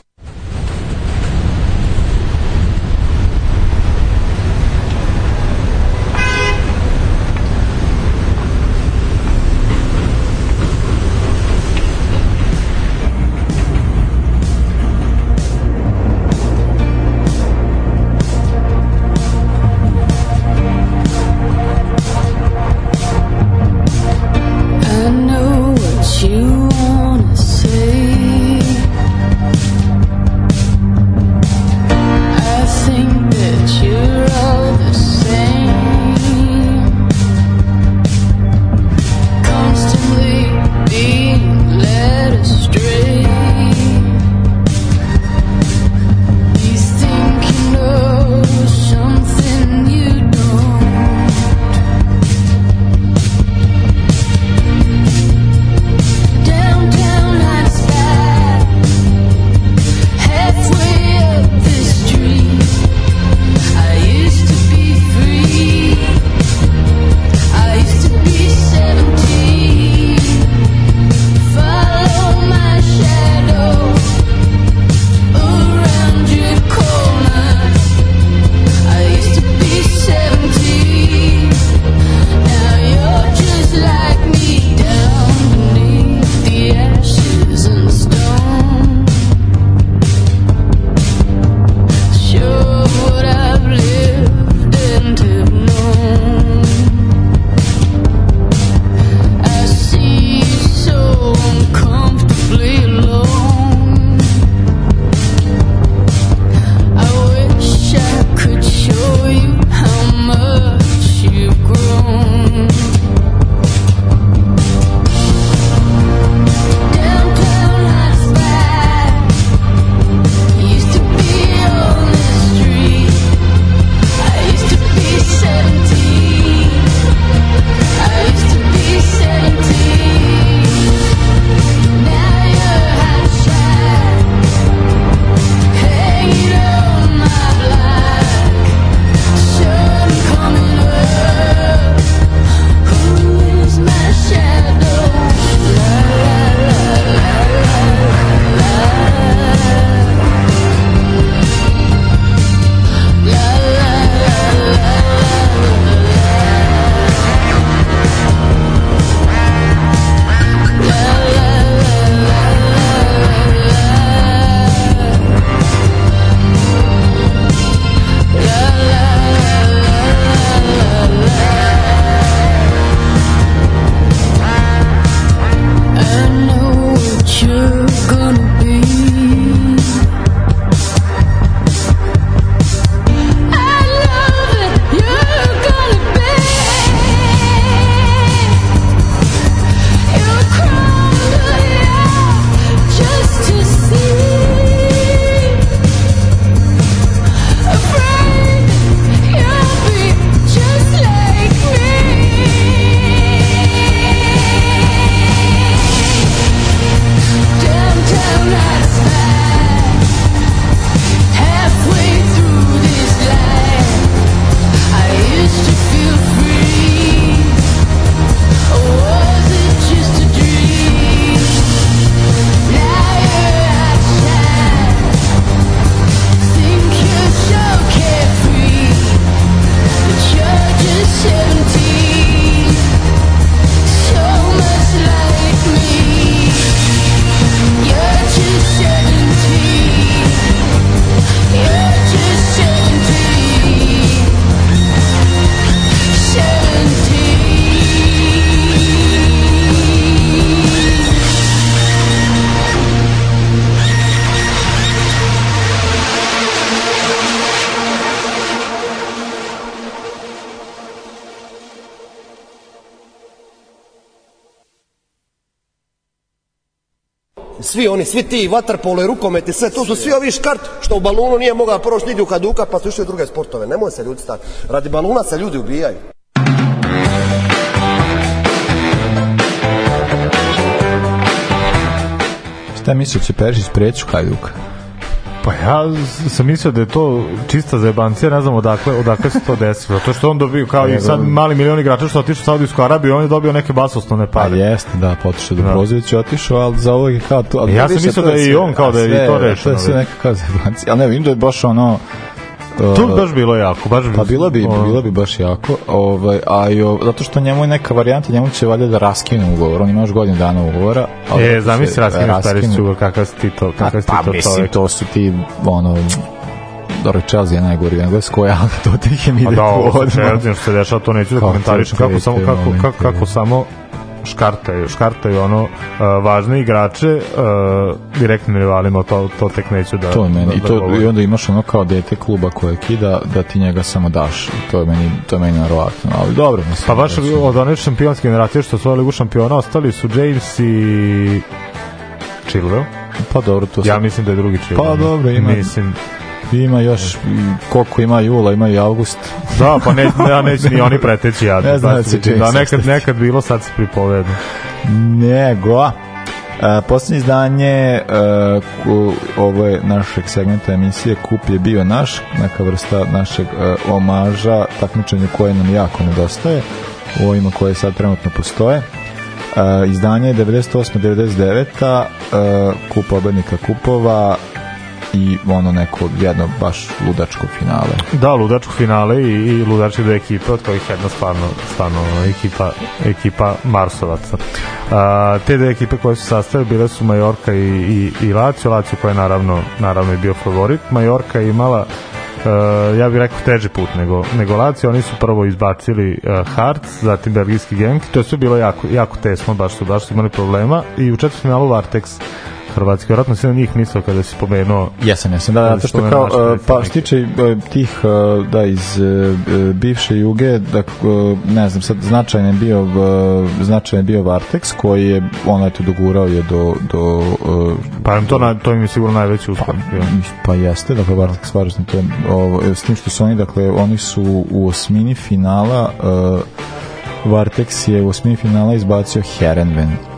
Speaker 9: Svi oni, svi ti vaterpolo i rukomet i sve, to su svi ovi škart što u balunu nije mogao proći nigdje u kaduka pa su išli u druge sportove. Nemoj se ljudi stati. Radi baluna se ljudi ubijaju.
Speaker 1: Šta misliš će Perišić preći u Hajduk?
Speaker 2: Pa ja sam mislio da je to čista zajebancija, ne znam odakle, odakle se to desilo. Zato što on dobio kao i sad mali milion igrača što otišao u Saudijsku Arabiju, on je dobio neke basoslovne
Speaker 1: Pa
Speaker 2: pare.
Speaker 1: jeste, da, potišao do Brozović je otišao, ali za ovo je kao to. ali
Speaker 2: Ja sam mislio
Speaker 1: to
Speaker 2: da je i on kao da je
Speaker 1: sve-
Speaker 2: to rešeno,
Speaker 1: To je sve neka kao zajebancija. Ali ne, vidim da je baš ono...
Speaker 2: To
Speaker 1: uh,
Speaker 2: bi baš bilo jako, baš bi...
Speaker 1: Pa bilo bi,
Speaker 2: ono,
Speaker 1: bilo bi baš jako, ovaj, a i, o- zato što njemu je neka varijanta, njemu će valjda da raskine ugovor, on ima još godinu dana ugovora. ali
Speaker 2: E,
Speaker 1: se
Speaker 2: zamisli raskinu Perišić ugovor, kakav si ti to,
Speaker 1: Pa,
Speaker 2: kakav si ti
Speaker 1: pa
Speaker 2: to
Speaker 1: mislim,
Speaker 2: čovjek.
Speaker 1: to su ti, ono, dobro, Chelsea je najgori u Engleskoj, ali to tih im
Speaker 2: Pa
Speaker 1: ide
Speaker 2: da, ovo
Speaker 1: odmah.
Speaker 2: Chelsea što se dešava, to neću da komentarišem, kako samo, kako, kako, kako samo škartaju, škartaju ono uh, važne igrače uh, direktnim rivalima, to, to tek neću da...
Speaker 1: To je meni,
Speaker 2: da,
Speaker 1: i,
Speaker 2: da
Speaker 1: to,
Speaker 2: govorim.
Speaker 1: i onda imaš ono kao dete kluba koje kida, da ti njega samo daš. I to je meni, to je meni narovatno, ali dobro, mislim.
Speaker 2: Pa baš
Speaker 1: da
Speaker 2: od one šampionske generacije što su ligu šampiona ostali su James i Chilwell.
Speaker 1: Pa dobro, to
Speaker 2: Ja mislim da je drugi Chilwell.
Speaker 1: Pa dobro, ima-
Speaker 2: Mislim,
Speaker 1: Ima još, koliko ima jula, ima i avgust.
Speaker 2: da, pa ne, ja neće ni oni preteći ja.
Speaker 1: Ne znam da će
Speaker 2: da, nekad, nekad bilo, sad se pripovedno.
Speaker 1: Nego, a, posljednje izdanje a, ku, ovo je našeg segmenta emisije Kup je bio naš, neka vrsta našeg a, omaža takmičenju koje nam jako nedostaje u ovima koje sad trenutno postoje. A, izdanje je 98-99 a, kup pobednika kupova i ono neko jedno baš ludačko finale.
Speaker 2: Da, ludačko finale i, i ludačke dve ekipe, od kojih jedna stvarno, stvarno ekipa, ekipa Marsovaca. A, te dve ekipe koje su sastavili bile su Majorka i, i, i Lazio, Lazio koja je naravno, naravno i bio favorit. Majorka je imala Uh, ja bih rekao teži put nego, nego Lazio, oni su prvo izbacili uh, Hearts, zatim belgijski Genk, to je sve bilo jako, jako tesno, baš su, baš su imali problema i u četvrtfinalu Vartex Hrvatski, vjerojatno si na njih mislio kada si pomenuo
Speaker 1: Jesam, jesam, da,
Speaker 2: Kada
Speaker 1: zato što
Speaker 2: spomenuo
Speaker 1: kao, e, pa
Speaker 2: predstavnike.
Speaker 1: što tiče e, tih, e, da, iz e, bivše Juge, da, ne znam, sad značajan je bio, značajan je bio Vartex, koji je, on eto, dogurao je do, do
Speaker 2: Pa to, na, to im je sigurno najveći uspeh. bio.
Speaker 1: pa jeste, dakle Vartex Varaždin to je ovo, s tim što su oni, dakle, oni su u osmini finala uh, Vartex je u osmini finala izbacio Herenven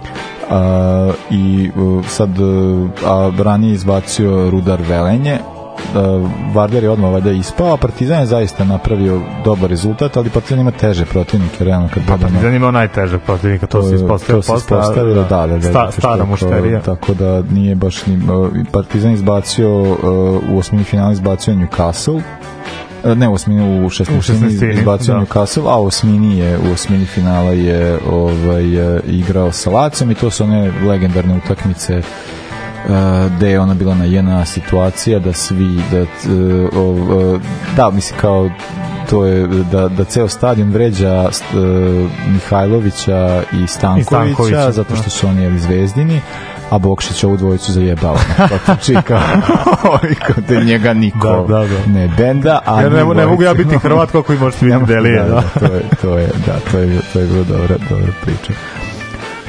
Speaker 1: uh, i uh, sad uh, a ranije izbacio Rudar Velenje uh, Vardar je odmah valjda ispao, a Partizan je zaista napravio dobar rezultat, ali Partizan ima teže protivnike, realno kad gledamo
Speaker 2: Partizan imao najtežeg protivnika, to se ispostavilo.
Speaker 1: to se ispostavilo, da, da, da,
Speaker 2: Sta, stara mušterija.
Speaker 1: Tako da nije baš ni Partizan izbacio uh, u osmini finala izbacio Newcastle. Ne u osmini, u
Speaker 2: šestnestini,
Speaker 1: izbacio
Speaker 2: da.
Speaker 1: Newcastle, a u osmini je u osmini finala je ovaj uh, igrao sa Lacijom i to su one legendarne utakmice uh, gde je ona bila na jedna situacija da svi da, uh, uh, da mislim kao to je da, da ceo stadion vređa uh, Mihajlovića i Stankovića,
Speaker 2: Stankovića,
Speaker 1: zato
Speaker 2: da.
Speaker 1: što su oni jeli zvezdini a Bokšić ovu dvojicu zajebao na potiči kao, kao da njega niko
Speaker 2: Da, da, da.
Speaker 1: ne benda a
Speaker 2: Ja ne,
Speaker 1: njih
Speaker 2: ne mogu ja biti Hrvat kako i možete
Speaker 1: Ne mogu,
Speaker 2: Delije.
Speaker 1: da,
Speaker 2: Da,
Speaker 1: da, to je, to je, da, to je, to je bilo dobra, dobra priča.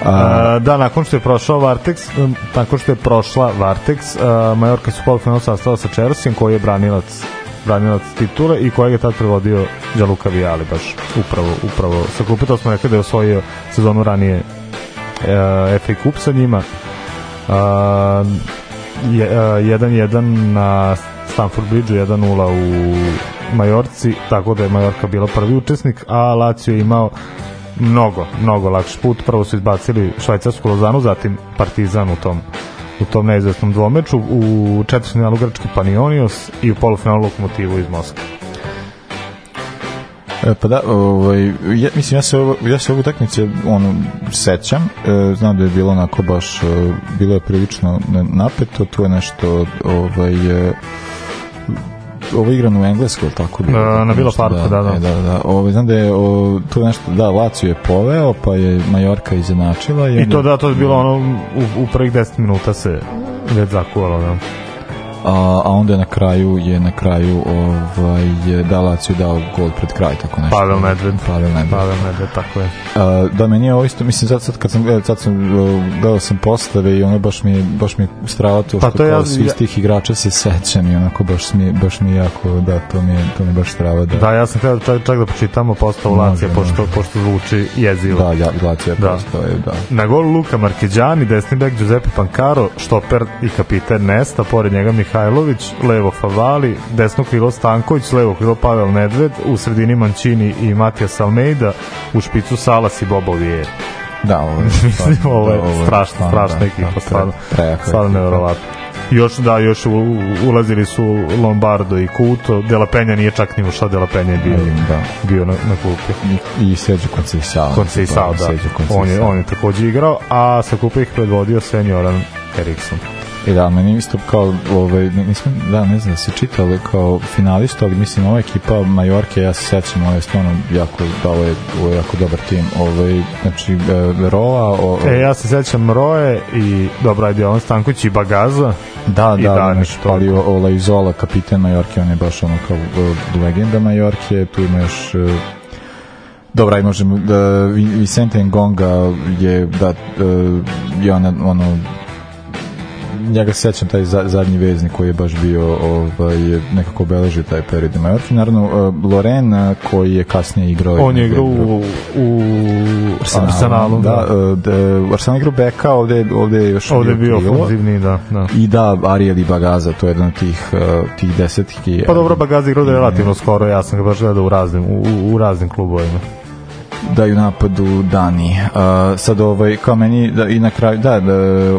Speaker 1: A,
Speaker 2: A, da, nakon što je prošao Vartex, nakon što je prošla Vartex, uh, Majorka su polufinalu sastala sa Čersijem, koji je branilac branilac titule i kojeg je tad prevodio Đaluka Vijali baš upravo, upravo sa klupe, to smo rekli da je osvojio sezonu ranije uh, FA Cup sa njima 1-1 na Stamford Bridgeu 1-0 u Majorci, tako da je Majorka bila prvi učesnik, a Lazio je imao mnogo, mnogo lakši put. Prvo su izbacili švajcarsku Lozanu, zatim Partizan u tom u tom neizvestnom dvomeču, u četvrtfinalu grčki Panionios i u polufinalu Lokomotivu iz Moskve.
Speaker 1: E, pa da, ovaj, ja, mislim, ja se, ovo, ja se ovu utakmice ono, sećam, e, znam da je bilo onako baš, e, bilo je prilično napeto, tu je nešto, ovaj, e, ovo igrano u Engleskoj, tako bilo?
Speaker 2: Na-
Speaker 1: Nešto,
Speaker 2: Parku, da, da.
Speaker 1: e, da, da. Ovaj, znam da je o, tu je nešto, da, Lazio je poveo, pa je Majorka izjednačila.
Speaker 2: I
Speaker 1: onda-
Speaker 2: to da, to je bilo ono u, u prvih 10 minuta se već zakuvalo, da.
Speaker 1: A, a onda je na kraju je na kraju ovaj je da Lazio dao gol pred kraj tako nešto.
Speaker 2: Pavel Nedved.
Speaker 1: Pavel Nedved.
Speaker 2: Pavel Nedved, tako je.
Speaker 1: A, da meni je ovo isto mislim sad, sad kad sam gledao sad sam uh, gledao sam postave i ono baš mi baš mi strava to
Speaker 2: Pa
Speaker 1: što
Speaker 2: to ja-
Speaker 1: kao svi
Speaker 2: ja-
Speaker 1: tih igrača se sećam i onako baš mi baš mi jako da to mi je to mi je baš strava da
Speaker 2: Da, ja sam htio čak, čak da počitamo postavu
Speaker 1: Može,
Speaker 2: Lacija, pošto, pošto zvuči jezivo.
Speaker 1: da ja Lazio je
Speaker 2: Da.
Speaker 1: prosto je da
Speaker 2: Na gol Luka Markeđani, desni bek Giuseppe Pancaro, štoper i kapiten Nesta, pored njega Mihajlović, levo Favali, desno krilo Stanković, levo krilo Pavel Nedved, u sredini Mancini i Matijas Almeida, u špicu Salas i Bobo Vijer.
Speaker 1: da ovo je
Speaker 2: Mislim, ovo je
Speaker 1: da,
Speaker 2: strašno,
Speaker 1: stvarno,
Speaker 2: strašna
Speaker 1: da,
Speaker 2: ekipa,
Speaker 1: da,
Speaker 2: stvarno,
Speaker 1: prejaka
Speaker 2: stvarno
Speaker 1: ekipa.
Speaker 2: nevjerovatno. Još, da, još u, ulazili su Lombardo i Kuto, Dela Penja nije čak ni ušao, Dela Penja je bio,
Speaker 1: da.
Speaker 2: bio na, na klupi.
Speaker 1: i Sergio Conceição
Speaker 2: Conceição, da.
Speaker 1: Sergio
Speaker 2: On je, on je takođe igrao, a sa kupa ih predvodio senioran Eriksson.
Speaker 1: I da, meni isto kao, ovaj, nisam, da, ne znam da se čitali kao finalista, ali mislim, ova ekipa Majorke, ja se sećam, ovo je stvarno jako, da, ovo je, ovo je jako dobar tim. Ovaj, znači, e, Roa, o,
Speaker 2: E, ja se sećam Roje i, dobro, ajde, on Stanković i Bagaza.
Speaker 1: da,
Speaker 2: i
Speaker 1: da,
Speaker 2: Daniš,
Speaker 1: znači, ali o- Ola Izola, kapiten Majorke, on je baš ono kao e, legenda Majorke, tu ima još e, Dobra, aj možemo da Vi- Vicente Ngonga je da e, je ona ono njega se sećam taj za, zadnji veznik koji je baš bio ovaj nekako obeležio taj period u Majorki naravno uh, Loren uh, koji je kasnije igrao
Speaker 2: On je igrao u, u Arsenalu,
Speaker 1: da,
Speaker 2: da.
Speaker 1: uh, da, u Arsenal igrao beka ovde, ovde je još
Speaker 2: Ovde bio
Speaker 1: krilo.
Speaker 2: ofenzivni, da, da.
Speaker 1: i da, Ariel i Bagaza to je jedan od tih, uh, tih desetki
Speaker 2: Pa dobro, Bagaza igrao da je relativno skoro, ja sam ga baš gledao u raznim, u- u raznim klubovima.
Speaker 1: Da i u napadu Dani. Uh, sad ovaj kao meni da i na kraju da, da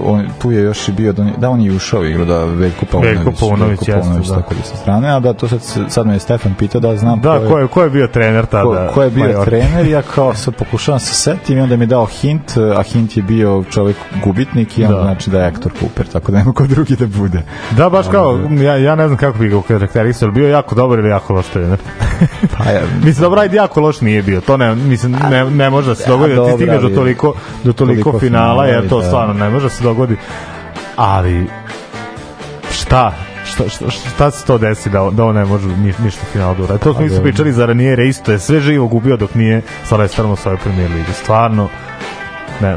Speaker 1: on tu je još i bio da, on, da on je ušao u igru da Veljko Paunović.
Speaker 2: Veljko Paunović, jeste,
Speaker 1: Paunović
Speaker 2: da.
Speaker 1: tako da sa strane, a da to sad sad me je Stefan pitao da znam
Speaker 2: Da, ko je, ko je bio trener tada?
Speaker 1: ko, ko je bio
Speaker 2: Majorke?
Speaker 1: trener, ja kao sad pokušavam se setim i onda mi je dao hint, a hint je bio čovjek gubitnik i onda
Speaker 2: Da.
Speaker 1: znači da je Hector Cooper, tako da nema ko drugi da bude.
Speaker 2: Da, baš kao, ja, ja ne znam kako bi ga karakterisao, bio je jako dobar ili jako loš trener.
Speaker 1: Pa ja,
Speaker 2: Mislim, dobro, ajde, jako loš nije bio. To ne, mislim, ne, ne može da se dogodi da ti
Speaker 1: dobro,
Speaker 2: stigneš do toliko, do toliko,
Speaker 1: toliko
Speaker 2: finala, jer to
Speaker 1: da.
Speaker 2: stvarno ne može da se dogodi. Ali, šta? Šta, šta, šta se to desi da, da on ne može ni, ništa finala da uradi? To smo isto pričali za Raniere, isto je sve živo gubio dok nije sa Lesterom u svojoj premier ligi. Stvarno, ne,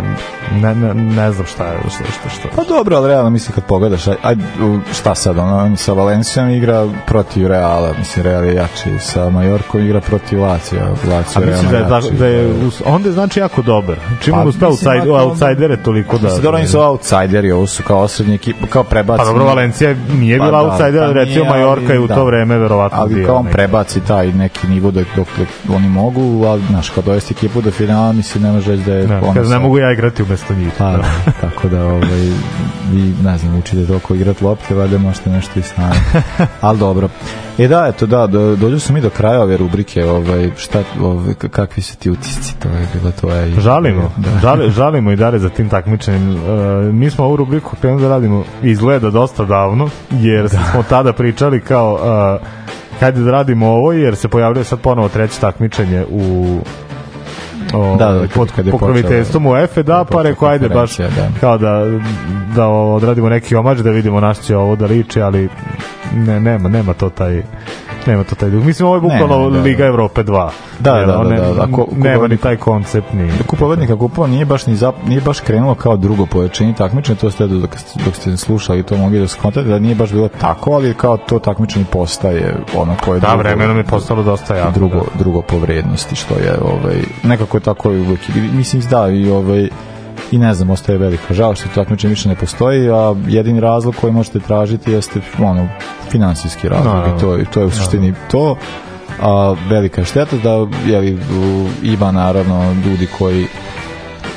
Speaker 2: ne, ne, ne znam šta je, šta, šta, šta.
Speaker 1: Pa dobro, ali realno mislim kad pogledaš, aj, aj, u- šta sad, ono, on sa Valencijom igra protiv Reala, mislim Real je jači, sa Majorkom igra protiv Lacija,
Speaker 2: A
Speaker 1: Lazio je
Speaker 2: mislim da je,
Speaker 1: realno
Speaker 2: tako-
Speaker 1: jači.
Speaker 2: da je onda je znači jako dobar. Čim
Speaker 1: Pa,
Speaker 2: uspeo outside,
Speaker 1: ako-
Speaker 2: outsidere toliko da...
Speaker 1: Mislim, dobro, oni su outsideri, ovo su kao osrednji ekipa, kao prebaci.
Speaker 2: Pa dobro, Valencija nije
Speaker 1: Pa
Speaker 2: bila
Speaker 1: da,
Speaker 2: outsider,
Speaker 1: pa
Speaker 2: recimo Majorka je u
Speaker 1: ali
Speaker 2: to
Speaker 1: da.
Speaker 2: vreme verovatno
Speaker 1: ali
Speaker 2: bila
Speaker 1: kao on prebaci taj neki nivo dok, dok, dok oni mogu, ali znaš, kad dovesti ekipu do finala, mislim, ne može da je
Speaker 2: Da, ne
Speaker 1: sad-
Speaker 2: mogu ja igrati umesto njih.
Speaker 1: Pa, da, tako da, ovaj, vi, ne znam, učite toliko igrat lopte, valjda možete nešto i sami. Ali dobro. E da, eto, da, do, dođu smo mi do kraja ove rubrike, ovaj, šta, ovaj, kakvi su ti utisci, to je bila tvoja... i-
Speaker 2: Žalimo,
Speaker 1: Da.
Speaker 2: žali, žalimo i dalje za tim takmičenjem. E, mi smo ovu rubriku krenuli da radimo izgleda dosta davno, jer smo tada pričali kao e, hajde da radimo ovo, jer se pojavljuje sad ponovo treće takmičenje u o,
Speaker 1: Da, da, kad-
Speaker 2: pod
Speaker 1: kad je
Speaker 2: pokroviteljstvom UEFA, da, pa rekao, ajde baš
Speaker 1: da.
Speaker 2: kao da, da odradimo neki omaž, da vidimo naš će ovo da liči, ali ne, nema, nema to taj nema to taj duh. Mislim, ovo je bukvalno
Speaker 1: Ne, ne, da,
Speaker 2: Liga
Speaker 1: da.
Speaker 2: Evrope 2.
Speaker 1: Da, da, da, da, da. Ako-
Speaker 2: nema ni taj koncept ni...
Speaker 1: Kupovodnika kupova nije baš ni zap, nije baš krenulo kao drugo pojačanje takmičenja, to ste dok, dok ste slušali to mogli da skontate da nije baš bilo tako, ali kao to takmičenje postaje ono koje
Speaker 2: Da,
Speaker 1: drugo,
Speaker 2: vremenom je postalo dosta jako.
Speaker 1: drugo,
Speaker 2: da.
Speaker 1: drugo po vrednosti što je ovaj nekako je tako i i mislim da i ovaj i ne znam, ostaje velika žao što takmičenje više ne postoji, a jedini razlog koji možete tražiti jeste ono, finansijski razlog
Speaker 2: Naravno.
Speaker 1: i to, je- to je u suštini to. A velika je šteta da u- ima naravno ljudi koji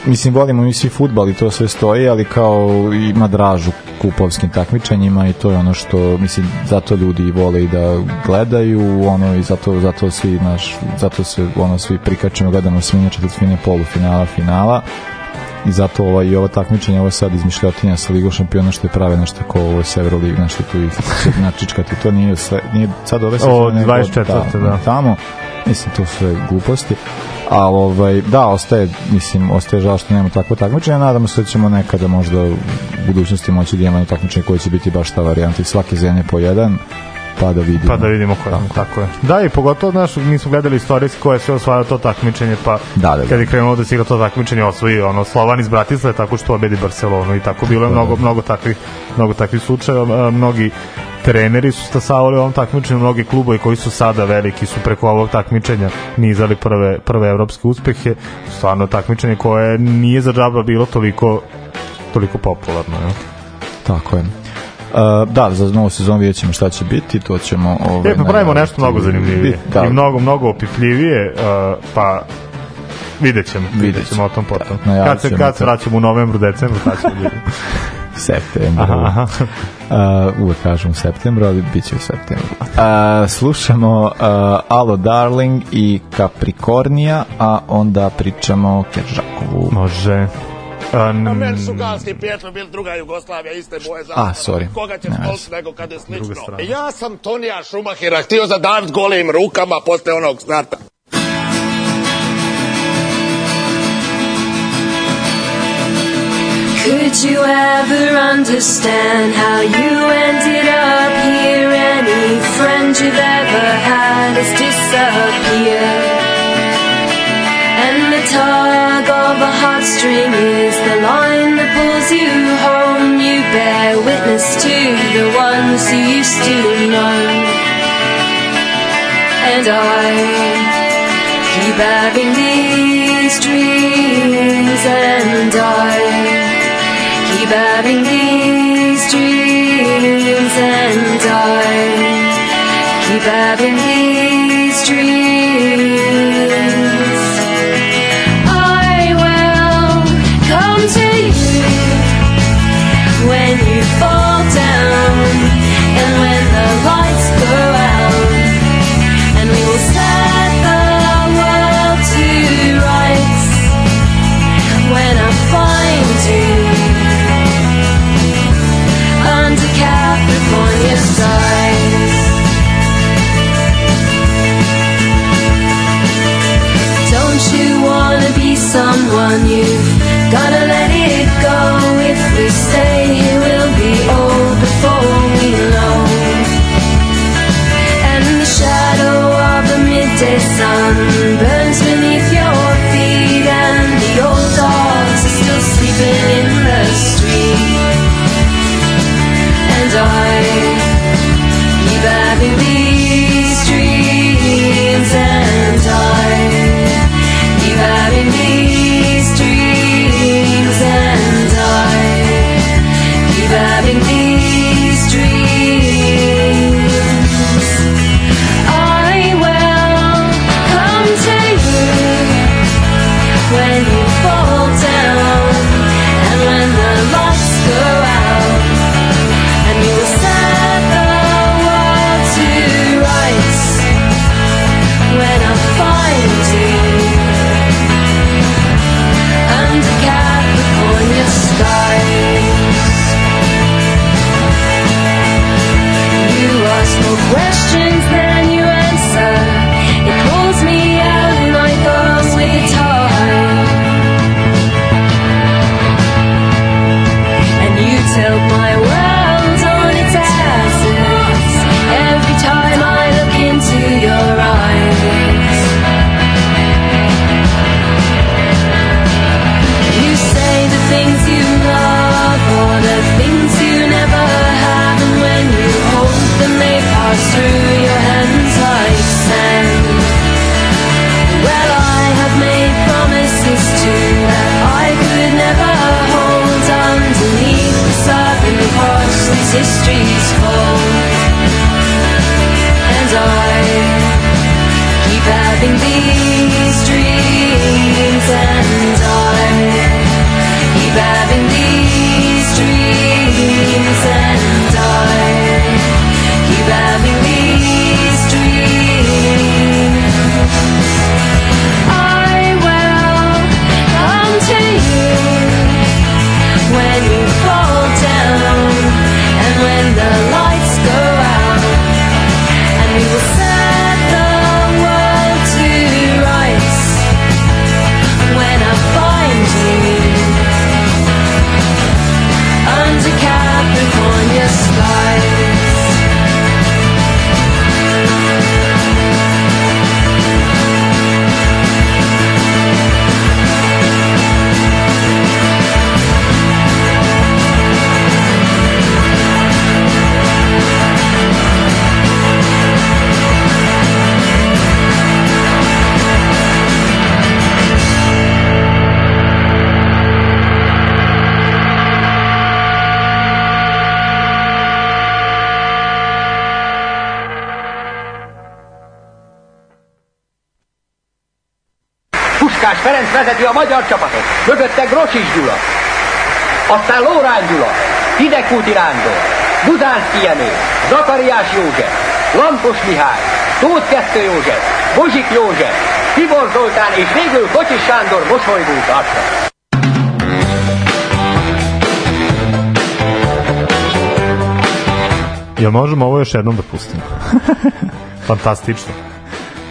Speaker 1: mislim volimo mi svi futbal i to sve stoji ali kao ima dražu kupovskim takmičenjima i to je ono što mislim zato ljudi i vole i da gledaju ono i zato zato svi naš zato se ono svi prikačemo gledamo svinje četvrtfine polufinala finala i zato ova, i ova takmičenja ovo je sad izmišljotinja sa Ligom šampiona što je prave nešto ko ovo je Severolig nešto tu će načičkati to nije sve nije sad ove sezone nego
Speaker 2: 24., da.
Speaker 1: tamo mislim to su sve gluposti ali ovaj, da, ostaje, mislim, ostaje žao što nemamo takvo takmičenje, nadamo se da ćemo nekada možda u budućnosti moći da imamo takmičenje koje će biti baš ta varijanta i svake zemlje po jedan, pa da vidimo.
Speaker 2: Pa da vidimo ko je, tako, tako je. Da, i pogotovo, znaš, mi smo gledali istorijski ko je sve osvajao to takmičenje, pa
Speaker 1: Da, da, da.
Speaker 2: kad je krenulo da se igra to takmičenje, osvoji ono, Slovan iz Bratislave tako što obedi Barcelonu i tako bilo je mnogo, mnogo takvih, mnogo takvih slučajeva, mnogi treneri su stasavali u ovom takmičenju, mnogi klubovi koji su sada veliki su preko ovog takmičenja nizali prve, prve evropske uspehe, stvarno takmičenje koje nije za džaba bilo toliko toliko popularno. Ja.
Speaker 1: Tako je. Uh, da, za novu sezonu vidjet ćemo šta će biti, to ćemo... Ovaj,
Speaker 2: E, pa pravimo nešto mnogo zanimljivije.
Speaker 1: Da,
Speaker 2: I mnogo, mnogo opipljivije, uh, pa vidjet ćemo, vidjet ćemo o tom potom.
Speaker 1: najavit
Speaker 2: Kad se, kad se vraćamo u novembru, decembru, tad ćemo vidjeti.
Speaker 1: septembru.
Speaker 2: Aha, aha.
Speaker 1: Uh, uvek kažem u septembru, ali bit će u septembru. Uh, slušamo uh, Alo Darling i Capricornija, a onda pričamo o Keržakovu.
Speaker 2: Može. Um,
Speaker 10: Meni su galski prijatelji bili druga Jugoslavija, iste boje za.
Speaker 1: A, sorry.
Speaker 10: Koga će stoliti nego kad je slično. Ja sam Tonija Šumahira htio zadavit golim rukama posle onog starta.
Speaker 11: Could you ever understand how you ended up here? Any friend you've ever had has disappeared. Tug of a heartstring is the line that pulls you home. You bear witness to the ones you used to know. And I keep having these dreams, and I keep having these dreams, and I keep having these dreams. Someone you've gotta let it go? If we stay here, we'll be old before we know. And the shadow of the midday sun burns
Speaker 12: vezeti a magyar csapatot. Mögötte Grosics Gyula. Aztán Lórány Gyula, Hidegkúti Rándor, Buzánszki Jenő, Zakariás József, Lampos Mihály, Tóth Kettő József, Bozsik József, Tibor Zoltán és végül Kocsis Sándor mosolygót arca.
Speaker 2: Jel možemo ovo još jednom da pustimo? Fantastično.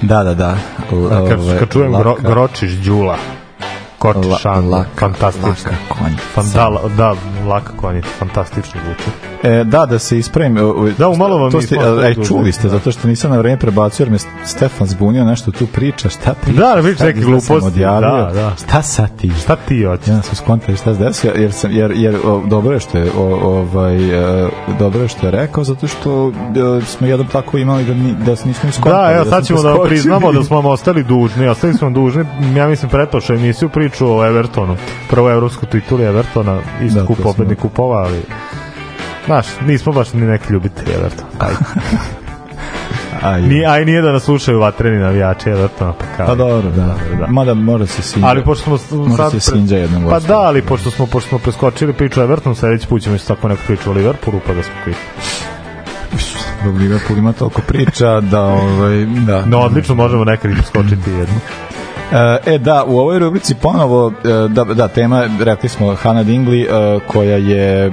Speaker 1: Da, da, da. L-
Speaker 2: Kad, kad čujem gro, Gročić Đula, Kočiš
Speaker 1: La-
Speaker 2: Šandor,
Speaker 1: laka-
Speaker 2: fantastično.
Speaker 1: laka.
Speaker 2: Fan, da, da, laka konjica, fantastično zvuči.
Speaker 1: E, da, da se ispravim. o, o,
Speaker 2: Da, umalo vam
Speaker 1: to ste, e, čuli ste,
Speaker 2: Da.
Speaker 1: zato što nisam na vreme prebacio, jer me Stefan zbunio, nešto tu priča, šta priča?
Speaker 2: Da,
Speaker 1: izgleda sam
Speaker 2: gluposti, da, da.
Speaker 1: Šta sad ti?
Speaker 2: Šta ti hoćeš?
Speaker 1: Ja sam skontao šta se desio, jer, sam, jer, jer o, dobro je što je, o, ovaj, e, dobro je što je rekao, zato što e, smo jednom tako imali da, ni, da se nismo iskontali.
Speaker 2: Da, evo sad ćemo da
Speaker 1: preskočili.
Speaker 2: priznamo da smo vam ostali dužni. Ostali smo dužni, ja mislim, pretpošao emisiju priču o Evertonu. Prvo evropsku titulu Evertona, isto
Speaker 1: Da,
Speaker 2: da, kup pobednik kupova, ali... Znaš, nismo baš ni neki ljubitelji Evertona. Ajde.
Speaker 1: Aj,
Speaker 2: Ni, aj nije da nas slušaju vatreni navijači Evertona, pa kao.
Speaker 1: Pa dobro, da.
Speaker 2: da.
Speaker 1: Mada mora se sinđa.
Speaker 2: Ali pošto smo
Speaker 1: Mora
Speaker 2: sad
Speaker 1: se sinđa jednom
Speaker 2: Pa da, ali pošto smo pošto smo preskočili priču o Evertonu, sledeći put ćemo isto tako neku priču o Liverpoolu, pa da smo kviti.
Speaker 1: Liverpool ima toliko priča da, ovaj, da.
Speaker 2: No, odlično, možemo nekad i preskočiti jednu.
Speaker 1: E, da, u ovoj rubrici ponovo, e, da, da, tema, rekli smo, Hannah Dingley, e, koja je e,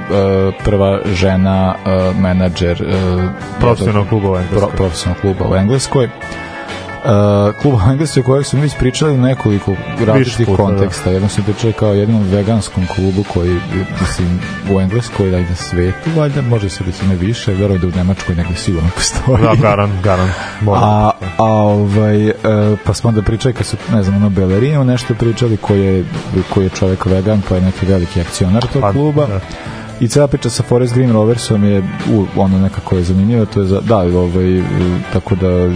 Speaker 1: prva žena e, menadžer e,
Speaker 2: Profesionalnog kluba u Engleskoj.
Speaker 1: Pro, profesionalnog kluba u Engleskoj. Uh, klub u Engleskoj kojeg smo već pričali u nekoliko različitih
Speaker 2: da.
Speaker 1: konteksta. Jednom smo pričali kao jednom veganskom klubu koji, mislim, u Engleskoj, da na svetu, valjda, može se da će ne više, verujem da u Nemačkoj negde sigurno postoji.
Speaker 2: Da, garan, garan. Moram.
Speaker 1: A, a ovaj, e, pa smo onda pričali kad su, ne znam, ono Belerinu nešto pričali koji je, koji je čovek vegan, pa je neki veliki akcionar tog
Speaker 2: Pa,
Speaker 1: kluba.
Speaker 2: da.
Speaker 1: I cela priča sa Forest Green Roversom je u, ono nekako je zanimljiva, to je za, da, ovaj, tako da e,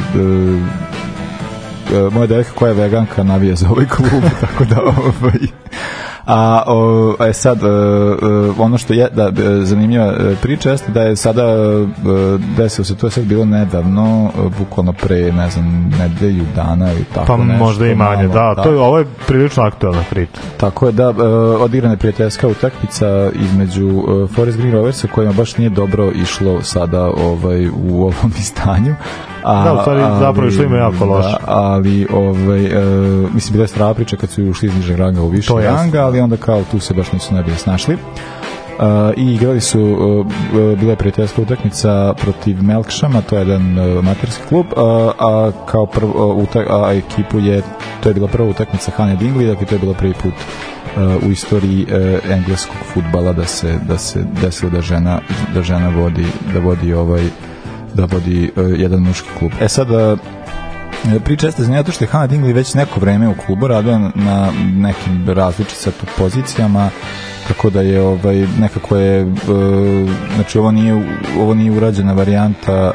Speaker 1: moja devojka koja je veganka navija za ovaj klub, tako da ovaj, A o, e sad e, e, ono što je da e, zanimljiva e, priča jeste da je sada e, desilo se to je sad bilo nedavno bukvalno pre ne znam nedelju dana ili tako
Speaker 2: Pa
Speaker 1: nešto,
Speaker 2: možda i manje,
Speaker 1: malo,
Speaker 2: da, to je, ovo je prilično aktualna priča.
Speaker 1: Tako je da e, odigrana je prijateljska utakmica između e, Forest Green Roversa kojima baš nije dobro išlo sada ovaj u ovom izdanju. A,
Speaker 2: Da, u stvari, zapravo išlo im je jako loše.
Speaker 1: Da, ali ovaj e, mislim bila je strava priča kad su ušli iz nižeg ranga u više ranga, ali onda kao tu se baš nisu najbolje snašli. Uh, i igrali su uh, uh, bila je prijateljska utakmica protiv Melkšama, to je jedan uh, materski klub, uh, a kao prv, uh, utak, a ekipu je to je bila prva utakmica Hane Dingley, dakle to je bilo prvi put uh, u istoriji uh, engleskog fudbala da se da se desilo da žena da žena vodi da vodi ovaj da vodi uh, jedan muški klub. E sad Priča jeste zanimljiva zato što je Hannah Dingley već neko vreme u klubu radila na nekim različitim pozicijama tako da je ovaj nekako je e, znači ovo nije ovo nije urađena varijanta e,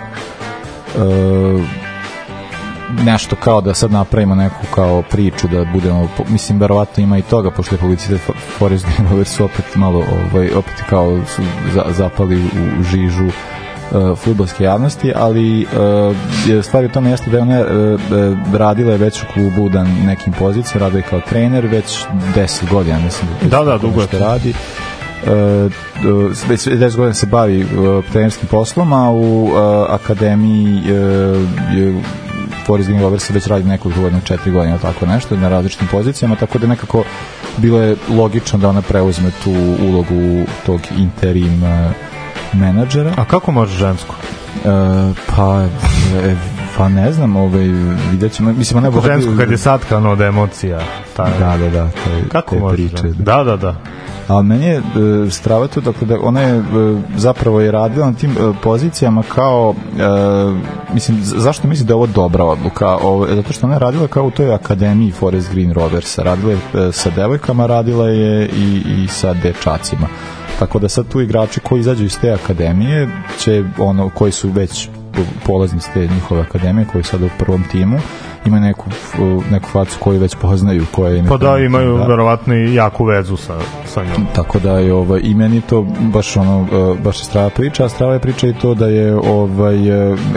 Speaker 1: nešto kao da sad napravimo neku kao priču da budemo mislim verovatno ima i toga pošto je publicitet Fo- Forest Rovers su opet malo ovaj opet kao su za, zapali u žižu uh, futbolske javnosti, ali uh, je stvari u tome jeste da je ona uh, radila je već u klubu da nekim pozicijama, radila je kao trener već 10 godina, mislim
Speaker 2: Da, da,
Speaker 1: tako
Speaker 2: dugo je
Speaker 1: radi. Uh, uh, već 10 godina se bavi uh, trenerskim poslom, a u uh, akademiji uh, je Forest Green Rovers već radi nekoliko godina, četiri godina, tako nešto, na različitim pozicijama, tako da nekako bilo je logično da ona preuzme tu ulogu tog interim uh, menadžera.
Speaker 2: A kako može žensko?
Speaker 1: E, pa, e, pa ne znam, ovaj, vidjet ćemo, mislim, ona
Speaker 2: Kako žensko kad je satkano od emocija. Taj,
Speaker 1: Da, da, da, taj,
Speaker 2: Kako
Speaker 1: te
Speaker 2: može
Speaker 1: priče.
Speaker 2: žensko? Da, da, da.
Speaker 1: Ali meni je e, strava tu, dakle, da ona je e, zapravo je radila na tim e, pozicijama kao, e, mislim, zašto mislim da je ovo dobra odluka? Ovo, zato što ona je radila kao u toj akademiji Forest Green Roversa. Radila je e, sa devojkama, radila je i, i sa dečacima. Tako da sad tu igrači koji izađu iz te akademije će ono koji su već polaznici te njihove akademije koji su sada u prvom timu ima neku, neku facu koju već poznaju koja im
Speaker 2: Pa da, imaju
Speaker 1: da.
Speaker 2: verovatno i jaku vezu sa, sa njom.
Speaker 1: Tako da je ovaj i meni to baš ono baš je strava priča, a strava je priča i to da je ovaj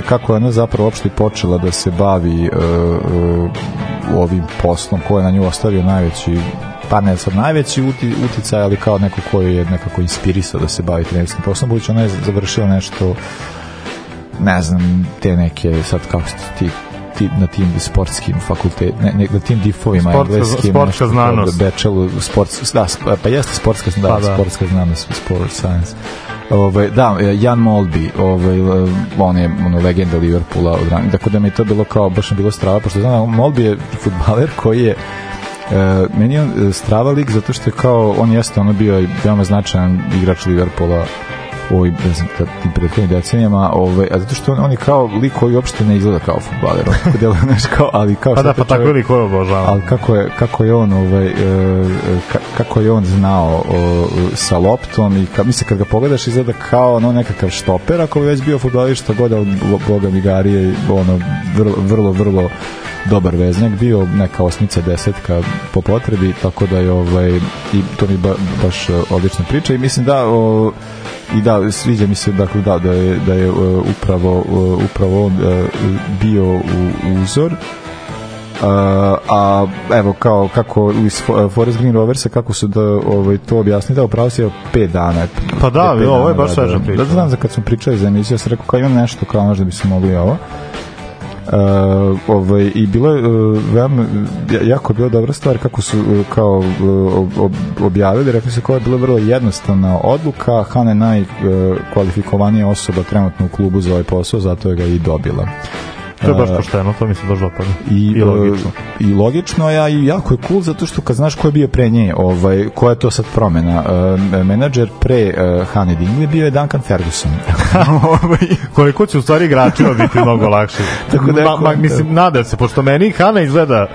Speaker 1: kako je ona zapravo uopšte počela da se bavi e, e, ovim poslom ko je na nju ostavio najveći pa ne sad najveći uti, uticaj, ali kao neko koji je nekako inspirisao da se bavi trenerskim poslom, budući ona je završila nešto ne znam, te neke sad kako ste ti ti, na tim sportskim fakultet, ne, ne, na tim difovima
Speaker 2: Sportska-
Speaker 1: engleskim.
Speaker 2: sportska znanost.
Speaker 1: Bachelor, sports, da, sp- pa jeste sportska, da,
Speaker 2: Pa da.
Speaker 1: sportska znanost, sport science. Ove, da, e, Jan Molby, ovaj, e, on je ono, legenda Liverpoola od ranije, tako da mi je to bilo kao, baš mi bilo strava, pošto znam, da Molby je futbaler koji je E, meni je on e, strava lik zato što je kao, on jeste ono bio veoma značajan igrač Liverpoola u ovoj, ne znam, tim prethodnim decenijama, ovaj, a zato što on, on je kao lik koji uopšte ne izgleda kao futbaler, on tako znaš, kao, ali kao
Speaker 2: Pa da, pa tako ili koje obožavam.
Speaker 1: ali kako je, kako je on ovaj, e, ka- kako je on znao o, sa loptom i ka, mislim kad ga pogledaš izgleda kao ono nekakav štoper ako bi već bio fudbalist što god ali bo- boga mi Garije je ono vrlo, vrlo, vrlo dobar veznjak bio neka osmica desetka po potrebi tako da je ovaj i to mi ba, baš e, odlična priča i mislim da o, i da sviđa mi se dakle da da je da je e, upravo e, upravo on bio u, uzor a, a evo kao kako iz Fo- Forest Green Roversa kako su da ovaj to objasni da upravo se 5 dana.
Speaker 2: Pa da,
Speaker 1: pet
Speaker 2: ovo je baš sveža priča.
Speaker 1: Da znam za kad smo pričali za emisiju, ja sam rekao kao imam nešto kao možda bi se mogli ovo. Uh, ovaj, i bilo je uh, veoma ja- jako je bila dobra stvar kako su uh, kao uh, ob- ob- objavili rekli su kao je bila vrlo jednostavna odluka Hana je najkvalifikovanija osoba trenutno u klubu za ovaj posao zato je ga i dobila
Speaker 2: To je baš
Speaker 1: Uh,
Speaker 2: pošteno, to mi se baš dopada.
Speaker 1: i,
Speaker 2: I logično.
Speaker 1: e, i logično ja i jako je cool zato što kad znaš ko je bio pre nje ovaj koja je to sad promena e, menadžer pre uh, Hane Dingley bio je Duncan Ferguson ovaj
Speaker 2: Koliko će u stvari igračima biti mnogo lakše.
Speaker 1: Tako da
Speaker 2: ma, ma, mislim, nadam se, pošto meni Hana izgleda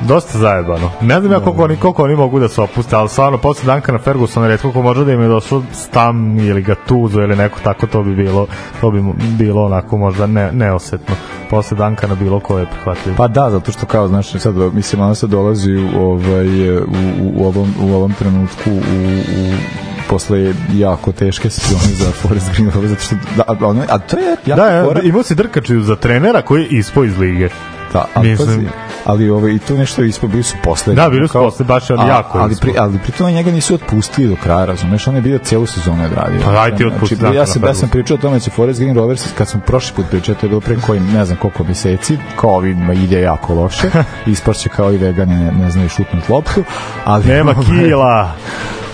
Speaker 2: dosta zajebano. Ne znam ja koliko oni, koliko oni mogu da se opuste, ali stvarno posle Duncana Fergusona redko ko može da im je došao Stam ili Gattuso ili neko tako, to bi bilo to bi bilo onako možda ne, neosetno. Posle Duncana bilo ko je prihvatljivo.
Speaker 1: Pa da, zato što kao, znaš, sad, mislim, ona sad dolazi u, ovaj, u, u, u, ovom, u ovom trenutku u, u posle jako teške sezone za Forest Green Rovers, zato što, da, a, ono, a to je jako
Speaker 2: Da, ja, imao si Drkačiju za trenera koji je ispao iz lige.
Speaker 1: Da, ali,
Speaker 2: Mislim-
Speaker 1: pazi, ali ovaj, i tu nešto ispod bili su poslednji.
Speaker 2: Da, bili su poslednji, baš, ali jako
Speaker 1: ali, pri, ali pri tome njega nisu otpustili do kraja, razumeš, on je bio celu sezonu odradio.
Speaker 2: Pa daj ti otpusti
Speaker 1: znači, ja sam, ja sam pričao o tome da će Forest Green Rovers, kad sam prošli put pričao, to je bilo pre kojim, ne znam koliko meseci, kao ovima ide jako loše, ispašće kao i vegani, ne, ne znaju šutnut loptu, ali...
Speaker 2: Nema
Speaker 1: ovaj,
Speaker 2: kila.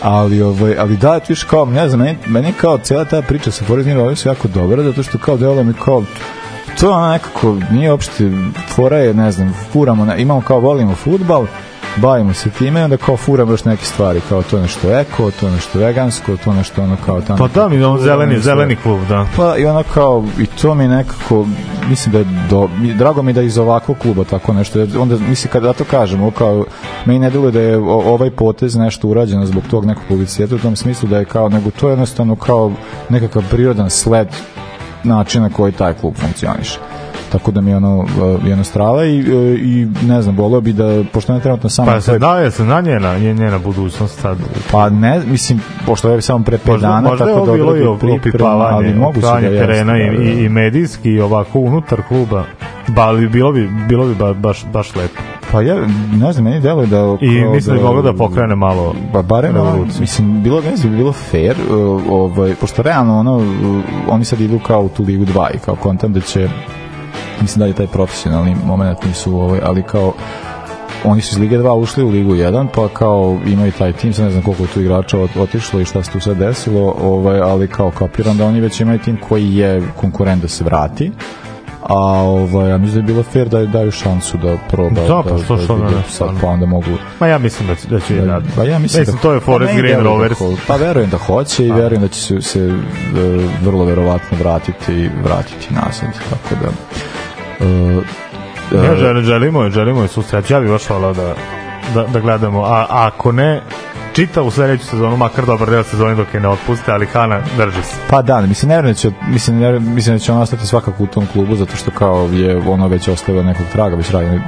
Speaker 1: ali ovaj ali da ti viš kao ne znam meni, meni kao cela ta priča sa Forest Green Rovers jako dobra zato što kao delo mi kao to je ono nekako nije uopšte fora je ne znam furamo na, imamo kao volimo fudbal bavimo se time onda kao furamo još neke stvari kao to nešto eko, to nešto vegansko to nešto ono kao tamo
Speaker 2: Pa da, mi imamo zeleni, zeleni klub, da.
Speaker 1: Pa i ono kao, i to mi nekako, mislim da je do, mi- drago mi da iz ovakvog kluba tako nešto, onda mislim kada ja to kažem, ovo kao, meni ne deluje da je o- ovaj potez nešto urađeno zbog tog nekog publiciteta u tom smislu da je kao, nego to je jednostavno kao nekakav prirodan sled načina koji taj klub funkcioniše tako da mi je ono uh, jedno strava i, uh, i ne znam, volio bi da, pošto ne trenutno samo
Speaker 2: Pa se daje se na njena, nje- njena budućnost sad.
Speaker 1: pa ne, mislim, pošto je samo pre 5
Speaker 2: Možda,
Speaker 1: dana,
Speaker 2: možda je
Speaker 1: tako
Speaker 2: ovo bilo i
Speaker 1: da
Speaker 2: opipavanje,
Speaker 1: ali da
Speaker 2: terena i,
Speaker 1: da, da.
Speaker 2: i, i medijski i ovako unutar kluba. Ba, bilo bi, bilo bi ba, baš, baš lepo.
Speaker 1: Pa ja ne znam, meni deluje da
Speaker 2: I mislim da bi moglo da pokrene malo
Speaker 1: pa barem ono,
Speaker 2: revoluciju.
Speaker 1: mislim bilo meni bi bilo fair uh, ovaj pošto realno ono uh, oni sad idu kao u tu ligu 2 i kao kontam da će mislim da je taj profesionalni moment nisu ovaj ali kao oni su iz Lige 2 ušli u Ligu 1, pa kao imaju taj tim, sad ne znam koliko je tu igrača ot- otišlo i šta se tu sad desilo, ovaj, ali kao kapiram da oni već imaju tim koji je konkurent da se vrati, a ovaj, ja mislim da je bilo fair da daju šansu da proba
Speaker 2: Da, pa što- što
Speaker 1: da,
Speaker 2: ne,
Speaker 1: da, sad pa onda mogu
Speaker 2: Ma ja mislim da će, da će i raditi.
Speaker 1: Pa ja mislim,
Speaker 2: mislim
Speaker 1: da,
Speaker 2: to je Forest
Speaker 1: pa meni
Speaker 2: Green
Speaker 1: da
Speaker 2: Rovers.
Speaker 1: ho- pa verujem da hoće i verujem da će se, se e, vrlo verovatno vratiti vratiti nazad tako da e,
Speaker 2: Ja želim, želimo, želimo je susret. Ja bih baš volao da, da, da gledamo. A, a ako ne, čita u sledeću sezonu, makar dobar deo sezone dok je ne otpuste, ali Hana drži se.
Speaker 1: Pa da, mislim ne verujem da će mislim ne mislim da će on ostati svakako u tom klubu zato što kao je ono već ostavio nekog traga, već radi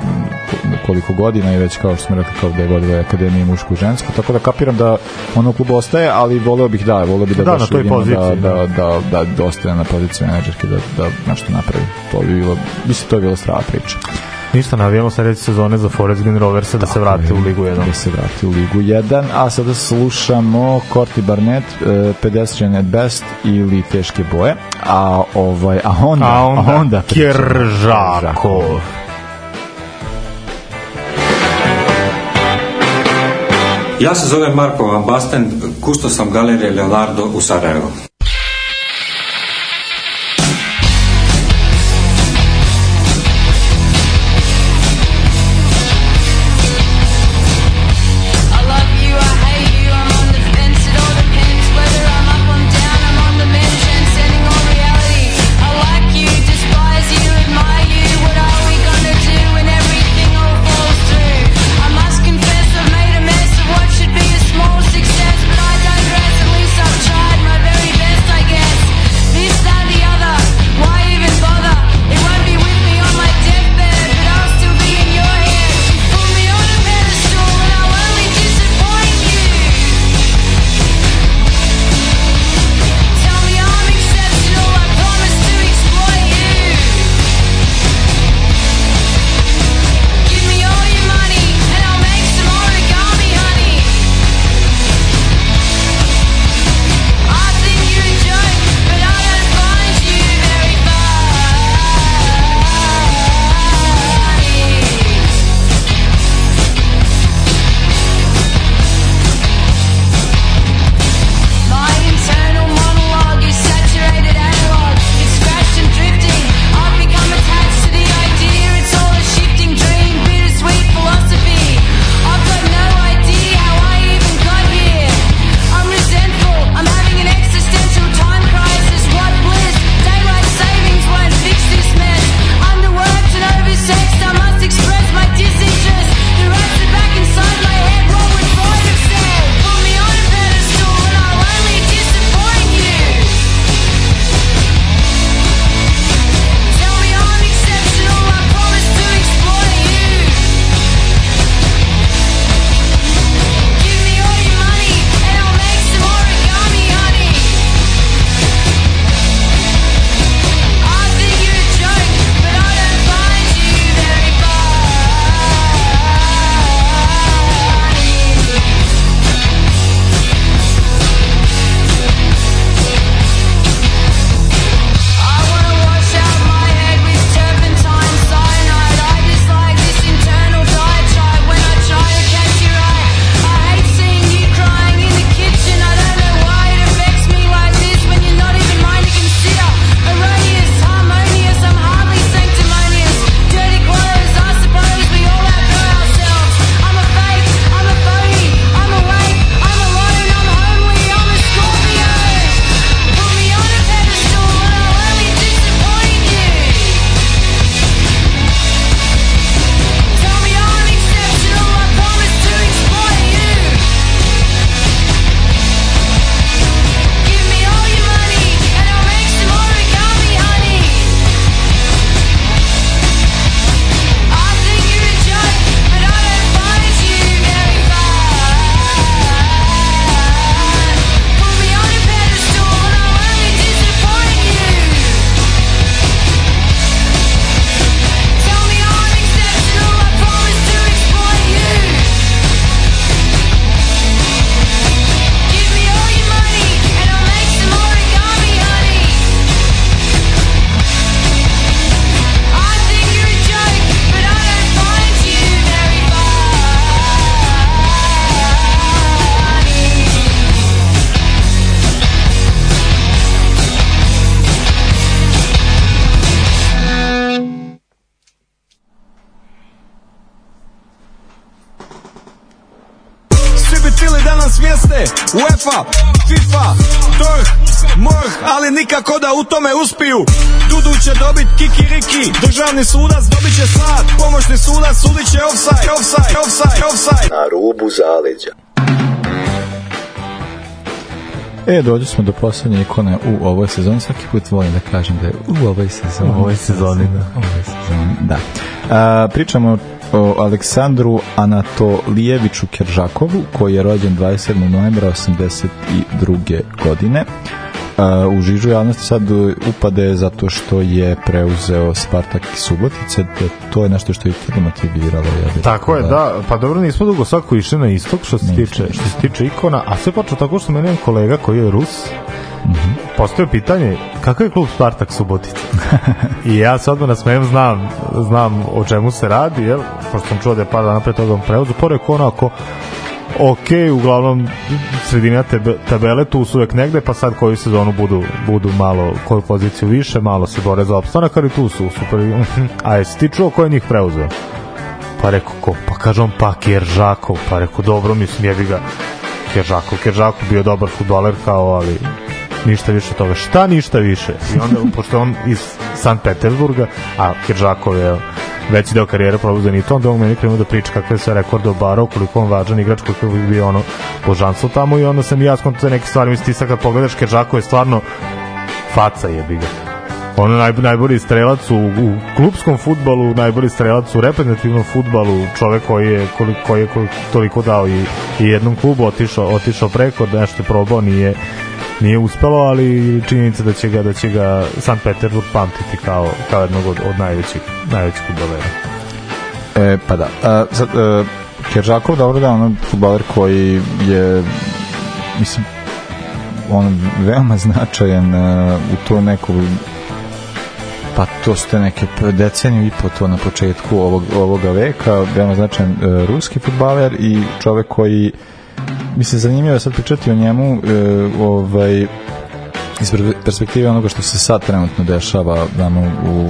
Speaker 1: koliko godina i već kao što smo rekli kao da je vodila akademiju mušku i žensku, tako da kapiram da ono u klubu ostaje, ali voleo bih da, voleo bih da,
Speaker 2: Da, na toj
Speaker 1: vidimo
Speaker 2: poziciji,
Speaker 1: da, da, da, da, da ostane na poziciji menadžerke da, da nešto napravi. To bi bilo, mislim to je bila strava priča.
Speaker 2: Ništa, navijamo sledeće sezone za Forest Green Rovers da, da se vrati u Ligu 1.
Speaker 1: Da se vrati u Ligu 1, a sada slušamo Corti Barnett, e, uh, Pedestrian at Best ili Teške boje, a, ovaj, a onda,
Speaker 2: a onda,
Speaker 1: onda
Speaker 2: Kjeržakov.
Speaker 13: Ja se zovem Marko Basten, kusto sam galerije Leonardo u
Speaker 11: Sarajevo. FIFA, FIFA, torh, morh, ali nikako da u tome uspiju. Dudu će dobit kikiriki, državni sudac dobit će slad, pomoćni sudac sudit će offside, offside, offside, offside.
Speaker 14: Na rubu zaleđa.
Speaker 1: E, dođu smo do poslednje ikone u ovoj sezoni. Svaki put volim da kažem da je u ovoj sezoni.
Speaker 2: U ovoj sezoni, da.
Speaker 1: U ovoj sezoni, da. A, pričamo o Aleksandru Anatolijeviću Keržakovu, koji je rođen 27. novembra 82. godine. Uh, u žižu javnosti sad upade zato što je preuzeo Spartak i Subotice, to je nešto što je i motiviralo. Ja bih
Speaker 2: tako je,
Speaker 1: da.
Speaker 2: da, pa dobro nismo dugo svako išli na istok što se, tiče, što se tiče ikona, a sve počeo tako što meni kolega koji je Rus, postoje pitanje kakav je klub Spartak Subotica i ja se odmah nasmejem znam, znam o čemu se radi jel? pošto sam čuo da je par dana pre toga preuzeo pored onako ok, uglavnom sredina tebe, tabele tu su uvek negde, pa sad koju sezonu budu, budu malo, koju poziciju više, malo se bore za opstanak, ali tu su super. A jesi ti čuo ko je njih preuzeo? Pa rekao ko? Pa kaže on pa Keržakov. Pa rekao dobro, mislim jebi ga Keržakov. Keržakov bio dobar futbaler kao, ali ništa više od toga. Šta ništa više? I onda, pošto je on iz Sankt Petersburga, a Keržakov je veći deo karijere provuzan i to, onda on meni krenuo da priča kakve je sve rekorde obarao, koliko on važan igrač, koliko bi bio ono božanstvo tamo i onda sam i ja skonto neke stvari, mislim ti sad kad pogledaš Keržakov je stvarno faca jebi ga ono naj, najbolji strelac u, u klubskom futbalu, najbolji strelac u reprezentativnom futbalu, čovek koji je, koji, koji je koji toliko dao i, i jednom klubu otišao, otišao preko, nešto je probao, nije, nije uspelo, ali činjenica da će ga, da će ga Sankt Petersburg pamtiti kao, kao jednog od, od najvećih, najvećih futbolera.
Speaker 1: E, pa da. A, sad, e, Keržakov, dobro da, ono futbaler koji je, mislim, on veoma značajan e, u to neko pa to ste neke deceniju i po to na početku ovog, ovoga veka, veoma značajan e, ruski futbaler i čovek koji mislim zanimljivo je sad pričati o njemu e, ovaj iz per- perspektive onoga što se sad trenutno dešava damo u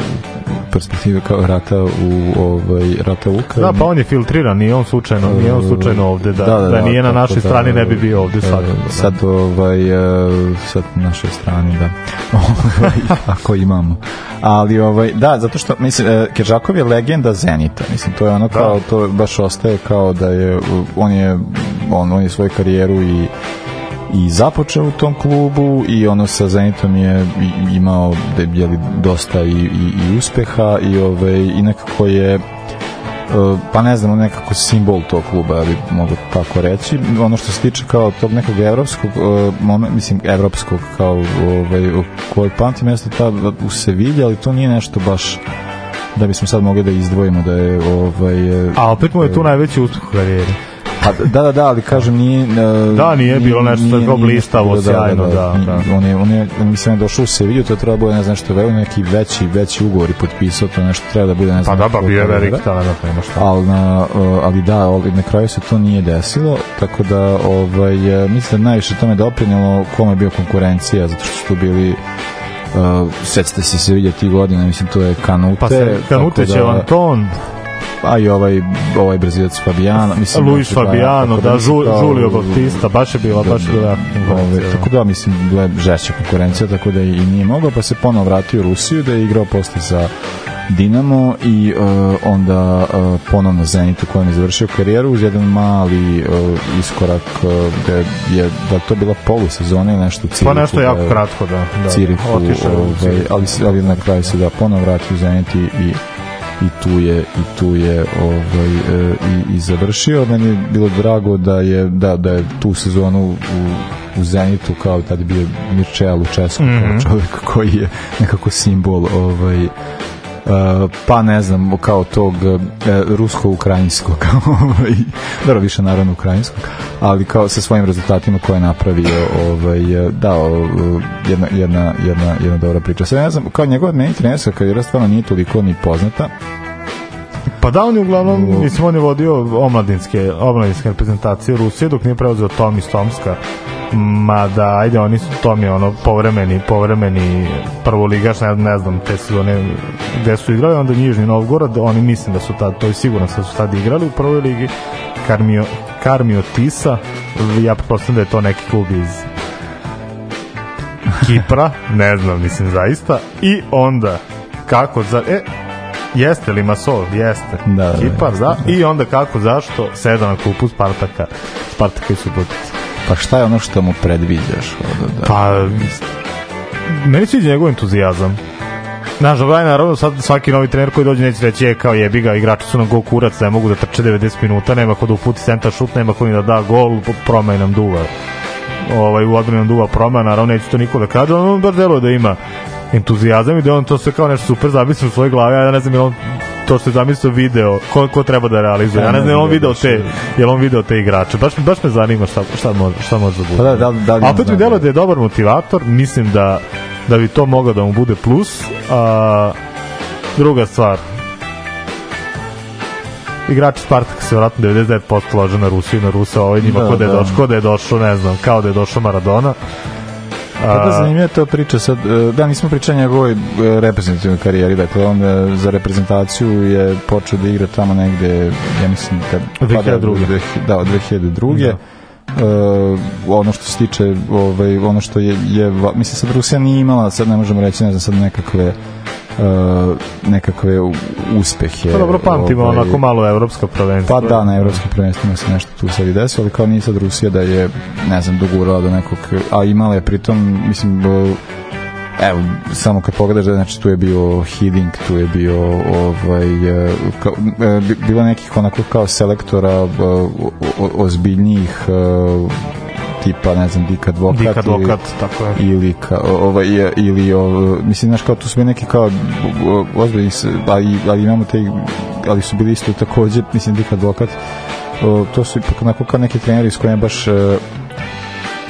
Speaker 1: perspektive kao rata u ovaj rata u Ukrajini.
Speaker 2: Da, pa on je filtriran, nije on slučajno, nije on slučajno ovde, da, da, da, nije na
Speaker 1: tako
Speaker 2: našoj
Speaker 1: da,
Speaker 2: strani ne bi bio ovde
Speaker 1: e,
Speaker 2: svakako. Da.
Speaker 1: Sad ovaj e, sad na našoj strani da. Ovaj, ako imamo. Ali ovaj da, zato što mislim e, Kežakov je legenda Zenita. Mislim to je ono kao to baš ostaje kao da je on je on, on je svoju karijeru i i započeo u tom klubu i ono sa Zenitom je imao je dosta i, i, i uspeha i ovaj i nekako je Uh, pa ne znam, nekako simbol tog kluba, bih mogu tako reći. Ono što se tiče kao tog nekog evropskog, uh, moment, mislim, evropskog, kao ovaj, u kojoj pamti mesto ta u Sevilji, ali to nije nešto baš da bismo sad mogli da izdvojimo da je ovaj
Speaker 2: A opet mu je tu najveći uspeh u karijeri.
Speaker 1: Pa, da, da, da, ali kažem nije... Uh,
Speaker 2: Da, nije bilo nešto sad kao blistavo, sjajno, da, da.
Speaker 1: On je, on je, mislim, došao u Sevilju, to treba bude, ne znam što, veo neki veći, veći ugovor i potpisao, to nešto treba da bude, ne znam.
Speaker 2: Pa da, pa bio je velik talent, nema šta.
Speaker 1: Ali, na, uh, ali da, ali na kraju se to nije desilo, tako da ovaj, uh, mislim da najviše tome doprinjelo kome je bio konkurencija, zato što su tu bili Uh, sećate se se vidjeti godine, mislim to je Kanute.
Speaker 2: Pa se, Kanute
Speaker 1: tako
Speaker 2: će Anton,
Speaker 1: a i ovaj, ovaj brazilac Fabiano. Mislim,
Speaker 2: Luis
Speaker 1: znači, da,
Speaker 2: Fabiano, da, Ju-
Speaker 1: kao-
Speaker 2: Julio Bautista, baš je bila, baš je bila
Speaker 1: Ove,
Speaker 2: konkurencija.
Speaker 1: tako da mislim bila žešća konkurencija tako da i nije mogao pa se ponovo vratio u Rusiju da je igrao posle za Dinamo i uh, onda uh, ponovno Zenit u kojem je završio karijeru uz jedan mali uh, iskorak uh, da je da to bila polusezona ili nešto u Cirihu
Speaker 2: Pa nešto
Speaker 1: da
Speaker 2: jako
Speaker 1: je-
Speaker 2: kratko, da. da
Speaker 1: Cirihu,
Speaker 2: otišao
Speaker 1: ovaj, ali, ali na kraju se da ponovo vratio u Zenit i, i i tu je i tu je ovaj e, i, i završio meni je bilo drago da je da da je tu sezonu u u Zenitu kao tad je bio Mirčel u Česku
Speaker 2: Mhm.
Speaker 1: kao čovjek koji je nekako simbol ovaj pa ne znam, kao tog uh, rusko-ukrajinskog ovaj, dobro, više naravno ukrajinskog ali kao sa svojim rezultatima koje je napravio ovaj, dao uh, jedna, jedna, jedna, jedna dobra priča. Sad ne znam, kao njegova meni trenerska karijera stvarno nije toliko ni poznata
Speaker 2: Pa da, on je uglavnom, mislim, on je vodio omladinske, omladinske reprezentacije Rusije dok nije preuzeo Tom iz Tomska. Ma da, ajde, oni su Tom je ono povremeni, povremeni prvoligaš, ne, ne znam, te sezone gde su igrali, onda Njižni Novgorod, oni mislim da su tad, to je sigurno da su tad igrali u prvoj ligi, Karmio, Karmio Tisa, ja pretpostavljam da je to neki klub iz Kipra, ne znam, mislim zaista, i onda, kako za, e, Jeste li Masol? Jeste.
Speaker 1: Da, da,
Speaker 2: Kipar, da. I onda kako, zašto? Seda na klupu Spartaka. Spartaka i Subotica.
Speaker 1: pa šta je ono što mu predviđaš ovde, da,
Speaker 2: Pa, meni sviđa njegov entuzijazam. Znaš, dobro, aj, naravno, sad svaki novi trener koji dođe neće reći, je, kao jebi ga, igrači su nam gol kurac, ne mogu da trče 90 minuta, nema ko da uputi centar šut, nema ko ni da da gol, promaj nam duva. ovaj, u odbranu duva proma, naravno neće to niko da kaže, on baš deluje da ima entuzijazam i da on to sve kao nešto super zamislio u svojoj glavi, a ja ne znam je on to što je zamislio video, ko, ko treba da realizuje. Ja ne znam je on video te, je on video te igrače. Baš, baš me zanima šta, šta, može, šta može da bude.
Speaker 1: Pa da, da, da li
Speaker 2: A opet mi deluje da je dobar motivator, mislim da, da bi to mogao da mu bude plus. A, druga stvar, igrači Spartaka se vratno 99% lože na Rusiju i na Rusa, ovaj njima
Speaker 1: Da,
Speaker 2: da, da, je
Speaker 1: da.
Speaker 2: došao, ko da je došao, ne znam, kao da je došao Maradona.
Speaker 1: Da, zanimljiva to priča sad, e, da nismo pričali njegovoj e, reprezentativnoj karijeri, dakle on e, za reprezentaciju je počeo da igra tamo negde, ja mislim kad... pa da,
Speaker 2: 2002..
Speaker 1: Da, od 2002. Da. Uh, ono što se tiče ovaj, ono što je, je mislim sad Rusija nije imala sad ne možemo reći ne znam sad nekakve nekakve u- uspehe
Speaker 2: Pa dobro, pamtimo
Speaker 1: ovaj,
Speaker 2: onako malo evropska prvenstva.
Speaker 1: Pa da, na evropskim prvenstvima se nešto tu sad i desilo, ali kao nije sad Rusija da je, ne znam, dogurala do nekog, a imala je pritom, mislim, e, evo, samo kad pogledaš, da, znači tu je bio Hiddink, tu je bio ovaj, e, kao, e, bi- bilo nekih onako kao selektora e, ozbiljnijih e, tipa, ne znam, Dik Advokat,
Speaker 2: Dik Advokat, tako je.
Speaker 1: ili ka, ovaj ili o, mislim znaš kao tu su bili neki kao ozbiljni ali, ali imamo te ali su bili isto takođe mislim Dik advokat o, to su ipak onako kao neki treneri s kojima baš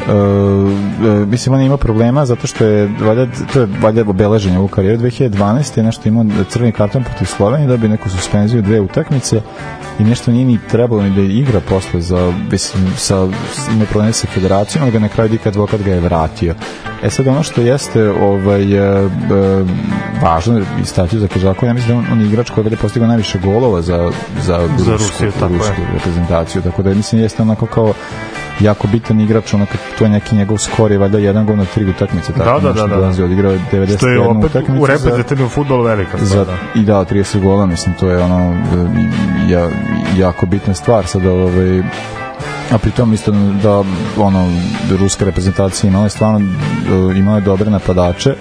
Speaker 1: e, mislim on je imao problema zato što je valjda, to je valjda obeleženje u karijeru 2012 je nešto imao crveni karton protiv Slovenije da bi neku suspenziju dve utakmice i nešto nije ni trebalo ni da igra posle za, mislim, sa, ima probleme sa federacijom, ali ga na kraju Dik advokat ga je vratio. E sad ono što jeste ovaj, e, e, važno istaći za Kežakova, ja mislim da on, on je igrač koji je postigao najviše golova za, za,
Speaker 2: Za Rusiju, tako je.
Speaker 1: rusku reprezentaciju, tako da mislim jeste onako kao jako bitan igrač, ono kad to je neki njegov skor je valjda jedan gol na tri utakmice, tako
Speaker 2: Da, da, da, da.
Speaker 1: dolazi, odigrao je 91
Speaker 2: Što je opet
Speaker 1: utakmicu
Speaker 2: u
Speaker 1: za-
Speaker 2: reprezentativnom futbolu velika
Speaker 1: za,
Speaker 2: stvar. Da.
Speaker 1: i da 30 gola mislim to je ono e, ja, jako bitna stvar sada ovaj a pritom isto da ono ruska reprezentacija imala je stvarno e, imala je dobre napadače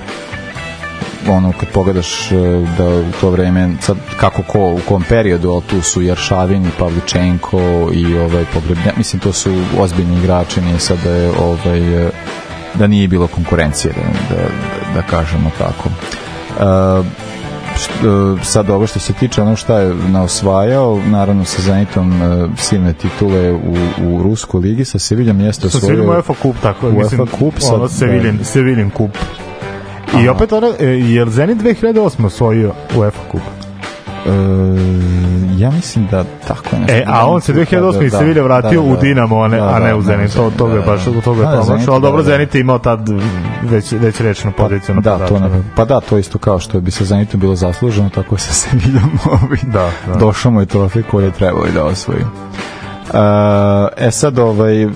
Speaker 1: ono kad pogledaš e, da u to vreme sad kako ko u kom periodu ali tu su Jaršavin i Pavličenko i ovaj Pogrebnja mislim to su ozbiljni igrači nije sad da je ovaj e, da nije bilo konkurencije da, da, da kažemo tako e, e, sad ovo što se tiče ono šta je naosvajao, naravno sa Zenitom silne titule u, u Ruskoj ligi, sa Seviljom jeste
Speaker 2: Sa
Speaker 1: osvojio
Speaker 2: Seviljom UEFA kup, tako je, mislim,
Speaker 1: UEFA kup sad,
Speaker 2: ono Seviljen,
Speaker 1: da.
Speaker 2: Seviljen kup. I opet ono, e, je li Zenit 2008 osvojio UEFA kup?
Speaker 1: E, ja mislim da tako nešto.
Speaker 2: E, a on se 2008 iz Sevilja vratio u Dinamo, a ne, a ne u Zenit. To, to ga je baš, to ga je promašao, ali dobro, Zenit je imao tad već, već rečnu poziciju na
Speaker 1: Da, to na, pa da, to isto kao što bi sa Zenitom bilo zasluženo, tako sa Seviljom ovaj,
Speaker 2: Da, da.
Speaker 1: došao mu je trofej koji je trebao i da osvoji. Uh, e sad ovaj uh,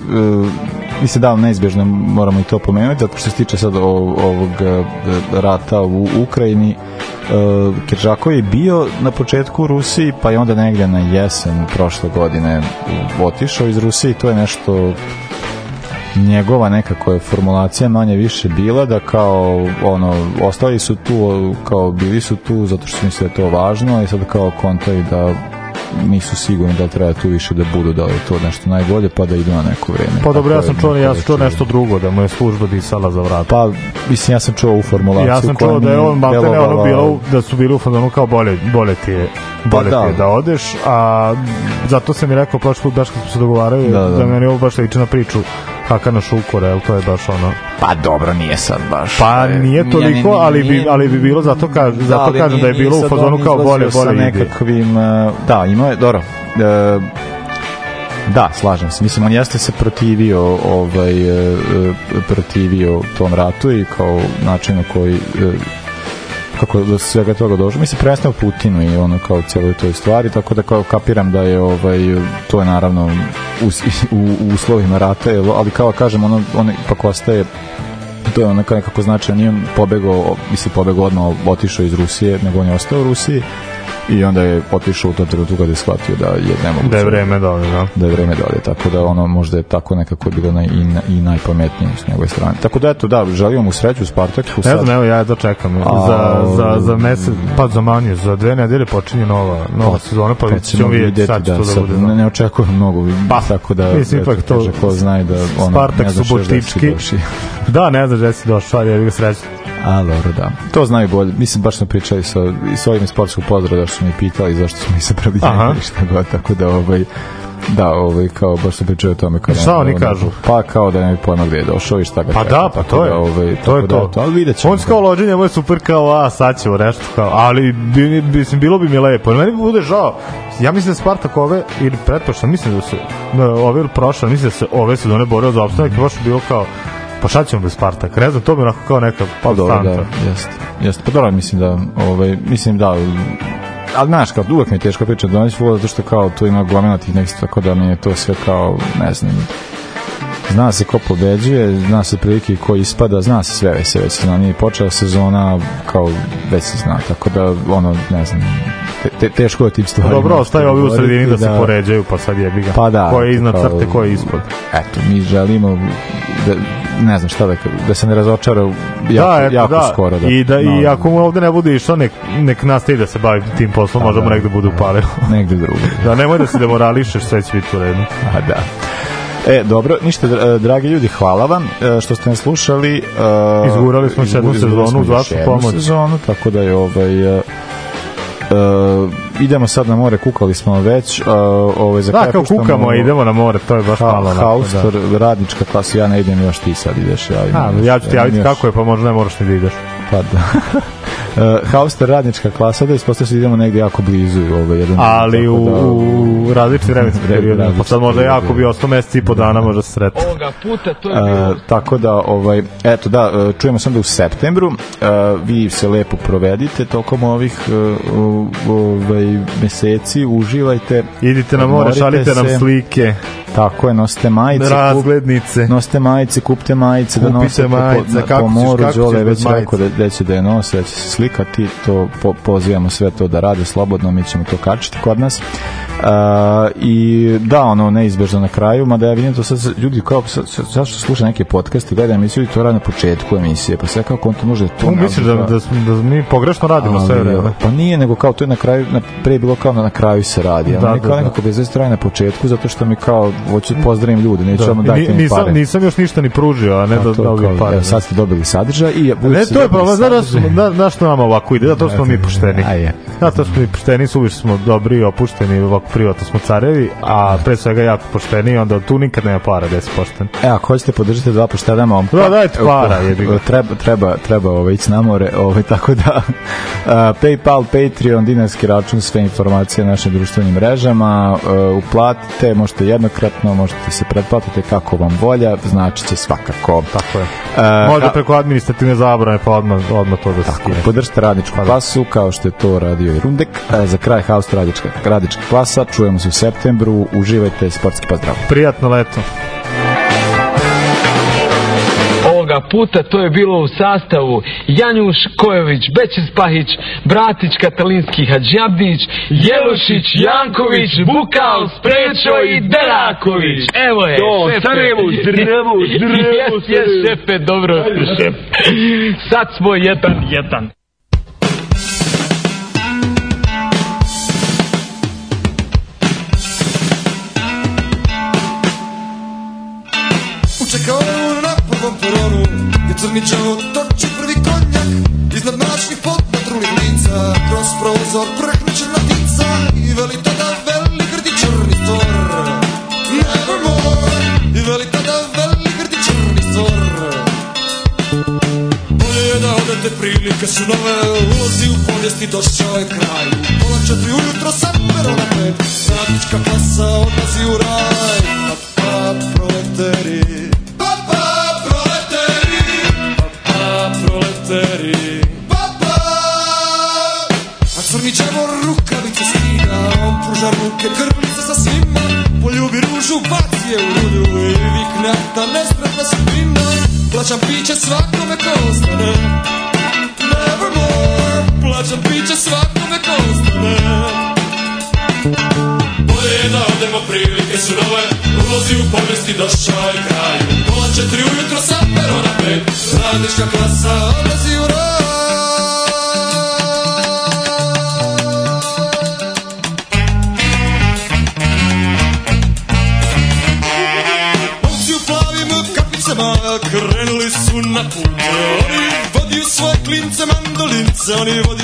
Speaker 1: mislim da neizbježno moramo i to pomenuti zato što se tiče sad ovog uh, rata u Ukrajini. Uh, Kiržakov je bio na početku u Rusiji pa je onda negdje na jesen prošle godine otišao iz Rusije to je nešto njegova nekako je formulacija manje više bila da kao ono ostali su tu kao bili su tu zato što misle da je to važno i sad kao kontaju da nisu sigurni da li treba tu više da budu da li je to nešto najbolje pa da idu na neko vreme
Speaker 2: Pa dobro, ja
Speaker 1: Tako
Speaker 2: sam čuo, ja sam čuo nešto drugo, da mu je služba disala za vrat.
Speaker 1: pa mislim ja sam čuo u formulaciju
Speaker 2: Ja sam čuo da je on maltene ono
Speaker 1: delovala-
Speaker 2: bilo, da su bili u fazonu kao bolje, bolje ti je, bolje
Speaker 1: da.
Speaker 2: ti je da odeš, a zato sam mi rekao prošli put baš kad smo se dogovarali
Speaker 1: Da,
Speaker 2: da,
Speaker 1: da.
Speaker 2: da meni ovo baš liči na priču Hakana Šukora, jel to je baš ono
Speaker 1: pa dobro nije sad baš
Speaker 2: Pa nije
Speaker 1: Nije-
Speaker 2: toliko,
Speaker 1: nije-
Speaker 2: ali bi,
Speaker 1: nije-
Speaker 2: ali bi bilo zato, kaž,
Speaker 1: Da,
Speaker 2: zato
Speaker 1: ali
Speaker 2: kažem da je
Speaker 1: nije-
Speaker 2: bilo u fazonu
Speaker 1: on
Speaker 2: kao bolje, bolje ide.
Speaker 1: nekakvim, uh, da, imao je, dobro, uh, da, slažem se. Mislim, on jeste se protivio ovaj, uh, protivio tom ratu i kao načinu koji uh, kako do svega toga došlo. Mislim, prvenstveno Putinu i ono kao cijeloj toj stvari, tako da kao kapiram da je ovaj, to je naravno u, u, uslovima rata, ali kao kažem, ono, on ipak ostaje to je onako nekako značajno, nije on pobegao, mislim pobegao odmah, otišao iz Rusije, nego on je ostao u Rusiji i onda je otišao u tom trenutku kada je shvatio da je nemoguće.
Speaker 2: Da je vreme da ode, da.
Speaker 1: Da je vreme da ode, tako da ono možda je tako nekako bilo naj, i, i najpametnije s njegove strane. Tako da eto, da, želimo mu sreću u Spartaku.
Speaker 2: Ne
Speaker 1: sad.
Speaker 2: znam, evo ja to čekam.
Speaker 1: A,
Speaker 2: za, za, za mesec, pa za manje, za dve nedelje počinje nova, nova sezona, pa
Speaker 1: Kad
Speaker 2: ćemo vidjeti sad
Speaker 1: da,
Speaker 2: to da
Speaker 1: sad
Speaker 2: bude.
Speaker 1: ne, ne očekujem mnogo,
Speaker 2: Pa,
Speaker 1: tako da
Speaker 2: mislim, ipak to-
Speaker 1: ko zna da ono,
Speaker 2: Spartak
Speaker 1: ne znaš
Speaker 2: Subotički. Da, ne znaš gde si došao, ali ja bih ga srećan.
Speaker 1: A, dobro, da. To znaju bolje. Mislim, baš smo pričali sa, i s ovim sportskog pozdrava da su mi pitali zašto smo izabrali
Speaker 2: Aha.
Speaker 1: njega ili šta god, tako da, ovaj, da, ovaj, kao, baš smo pričali o tome. Kao da-
Speaker 2: Šta oni
Speaker 1: da-
Speaker 2: kažu?
Speaker 1: Pa, kao da ne bi pojma gde je došao i šta ga
Speaker 2: Pa
Speaker 1: čeka,
Speaker 2: da, pa to je,
Speaker 1: Da, ovaj,
Speaker 2: to je
Speaker 1: da,
Speaker 2: to.
Speaker 1: ali vidjet ćemo.
Speaker 2: On se kao lođenje, ovo je super kao, a sad ćemo nešto kao, ali bi, bi, mislim, bilo bi mi lepo. Meni bi bude žao. Ja mislim da Spartak ove, ili pretpošta, mislim da se, da, ove ili prošle, mislim da se ove sezone borio za opstanak i baš je bilo kao, pa šta ćemo bez Spartaka? Ne znam, to bi onako kao neka
Speaker 1: Pa dobro, da, jeste. Jeste, pa dobro, mislim da, ovaj, mislim da, ali znaš, kao, uvek mi je teško pričati da futbol, zato što kao tu ima gomena tih nekih, tako da mi je to sve kao, ne znam, zna se ko pobeđuje, zna se prilike i ko ispada, zna se sve već se već zna, nije počela sezona kao već se zna, tako da ono, ne znam, te, te, teško je tim
Speaker 2: Pa
Speaker 1: stvarima.
Speaker 2: dobro, ostaje ovi u sredini da se poređaju, pa sad jebi ga.
Speaker 1: Pa da.
Speaker 2: Ko je iznad crte, ko je ispod.
Speaker 1: Eto, mi želimo da, ne znam šta da, da se ne razočara jako,
Speaker 2: da, eto,
Speaker 1: jako
Speaker 2: da.
Speaker 1: skoro. Da,
Speaker 2: I, da, I
Speaker 1: no,
Speaker 2: ako mu ovde ne bude išlo, nek, nek nastavi da se bavi tim poslom, možda mu
Speaker 1: da.
Speaker 2: negde bude upalio.
Speaker 1: negde drugo.
Speaker 2: da, nemoj da se demorališeš, sve će biti u redu.
Speaker 1: A da. E, dobro, ništa, dra- dragi ljudi, hvala vam e, što ste nas slušali. e,
Speaker 2: Izgurali smo jednu
Speaker 1: izgurali
Speaker 2: sezonu uz vašu pomoć.
Speaker 1: sezonu, tako da je ovaj... e, e, idemo sad na more, kukali smo već. Uh, ovaj, za
Speaker 2: Da, kao kukamo, idemo na more, to je baš malo.
Speaker 1: Ha,
Speaker 2: onako,
Speaker 1: Haustor,
Speaker 2: da.
Speaker 1: radnička klasa, ja ne idem, još ti sad ideš. Ja,
Speaker 2: A,
Speaker 1: idem,
Speaker 2: ja ću ti
Speaker 1: imam
Speaker 2: javiti
Speaker 1: još-
Speaker 2: kako je, pa možda ne moraš ni da ideš.
Speaker 1: Pa da. uh, Hauster radnička klasa, da ispostavlja se da idemo negde jako blizu ovaj, jedan
Speaker 2: Ali u,
Speaker 1: da,
Speaker 2: u različitim vremenskim
Speaker 1: Re-
Speaker 2: periodima. Pa
Speaker 1: različiti
Speaker 2: sad možda
Speaker 1: periodi.
Speaker 2: jako bi ostao mesec i po dana, možda se sretno.
Speaker 8: Ovoga puta to je bilo
Speaker 1: E, tako da ovaj eto da e, čujemo se onda u septembru e, vi se lepo provedite tokom ovih o- ovaj meseci uživajte
Speaker 2: Idite na more, šalite nam
Speaker 1: se.
Speaker 2: slike,
Speaker 1: tako je nosite majice kup-
Speaker 2: razglednice.
Speaker 1: nosite majice, kupite majice da
Speaker 2: Kupite
Speaker 1: nosite
Speaker 2: majice,
Speaker 1: po, po
Speaker 2: kako ćeš-
Speaker 1: moru,
Speaker 2: kako ćeš
Speaker 1: Đole već rekao da, da će da je nose, da će se slikati, to po, pozivamo sve to da rade slobodno, mi ćemo to kačiti kod nas. Uh, I da, ono, neizbežno na kraju, mada ja vidim to sad, ljudi kao, sad, sad, sad što sluša neke podcaste, gleda emisiju i to radi na početku emisije, pa sve kao konto može to...
Speaker 2: Tu misliš da, da, smo- da mi pogrešno radimo sve
Speaker 1: Ali,
Speaker 2: vreme?
Speaker 1: Pa nije, nego kao to je na kraju, na, pre bilo kao na, na kraju se radi.
Speaker 2: Da,
Speaker 1: Da, da,
Speaker 2: da,
Speaker 1: kao
Speaker 2: da.
Speaker 1: nekako bez traje na početku, zato što mi kao, hoću da pozdravim ljude, neću
Speaker 2: Da.
Speaker 1: vam dajte mi
Speaker 2: nisam,
Speaker 1: pare.
Speaker 2: nisam još ništa ni pružio, a ne da
Speaker 1: to je
Speaker 2: dobijem
Speaker 1: kao,
Speaker 2: pare.
Speaker 1: evo, sad ste dobili sadržaj i
Speaker 2: Ne, to je problem, znaš da da, što nama ovako ide, zato smo mi pošteni. Zato smo mi pošteni, suviše smo dobri i opušteni, ovako privatno smo carevi, a pre svega jako pošteni, onda tu nikad nema para da si pošten.
Speaker 1: E, ako hoćete podržite dva poštena momka.
Speaker 2: Da, dajte para, jebi ga.
Speaker 1: Treba, treba, treba ovaj, ići na more, ovaj, tako da uh, Paypal, Patreon, dinarski račun, sve informacije na našim društvenim mrežama, uh, uplatite, možete jednokratno, možete se pretplatite kako vam volja, znači će svakako.
Speaker 2: Tako je.
Speaker 1: Uh,
Speaker 2: Možda preko administrativne zabrane, pa odmah, odmah to da se skine.
Speaker 1: Podržite radničku klasu, kao što je to radio i Rundek. E, za kraj Haus radnička, radnička klasa, čujemo se u septembru, uživajte, sportski pozdrav.
Speaker 2: Prijatno leto.
Speaker 8: Ovoga puta to je bilo u sastavu Janjuš Kojović, Bećis Pahić, Bratić Katalinski Hadžabdić, Jelušić, Janković, Bukal, Sprečo i Deraković. Evo je,
Speaker 15: To,
Speaker 8: šefe.
Speaker 15: Sarajevo, zdravo, zdravo,
Speaker 8: Jes, jes,
Speaker 15: Sarajevo.
Speaker 8: šefe, dobro. šef. Sad smo jedan, jedan.
Speaker 6: Gdje crničavo toči prvi konjak. Iznad mračnih podpatrulih lica Kroz prozor prhnuće matica I veli tada veli grdi črni stor Nevermore I veli tada veli grdi črni stor Bolje je da odete prilike su nove Ulazi u povijesti došao je kraj. Pola četiri ujutro sa perona pet Radnička klasa odlazi u raj. Pat, pat, proleteri plaćam piće svakome ko ostane. Nevermore, plaćam piće svakome ko ostane. Bolje je da odemo, prilike su nove, ulozi u povijesti došao je kraj. Pola četiri ujutro sa perona pet, radnička klasa odlazi u roj. Sans livre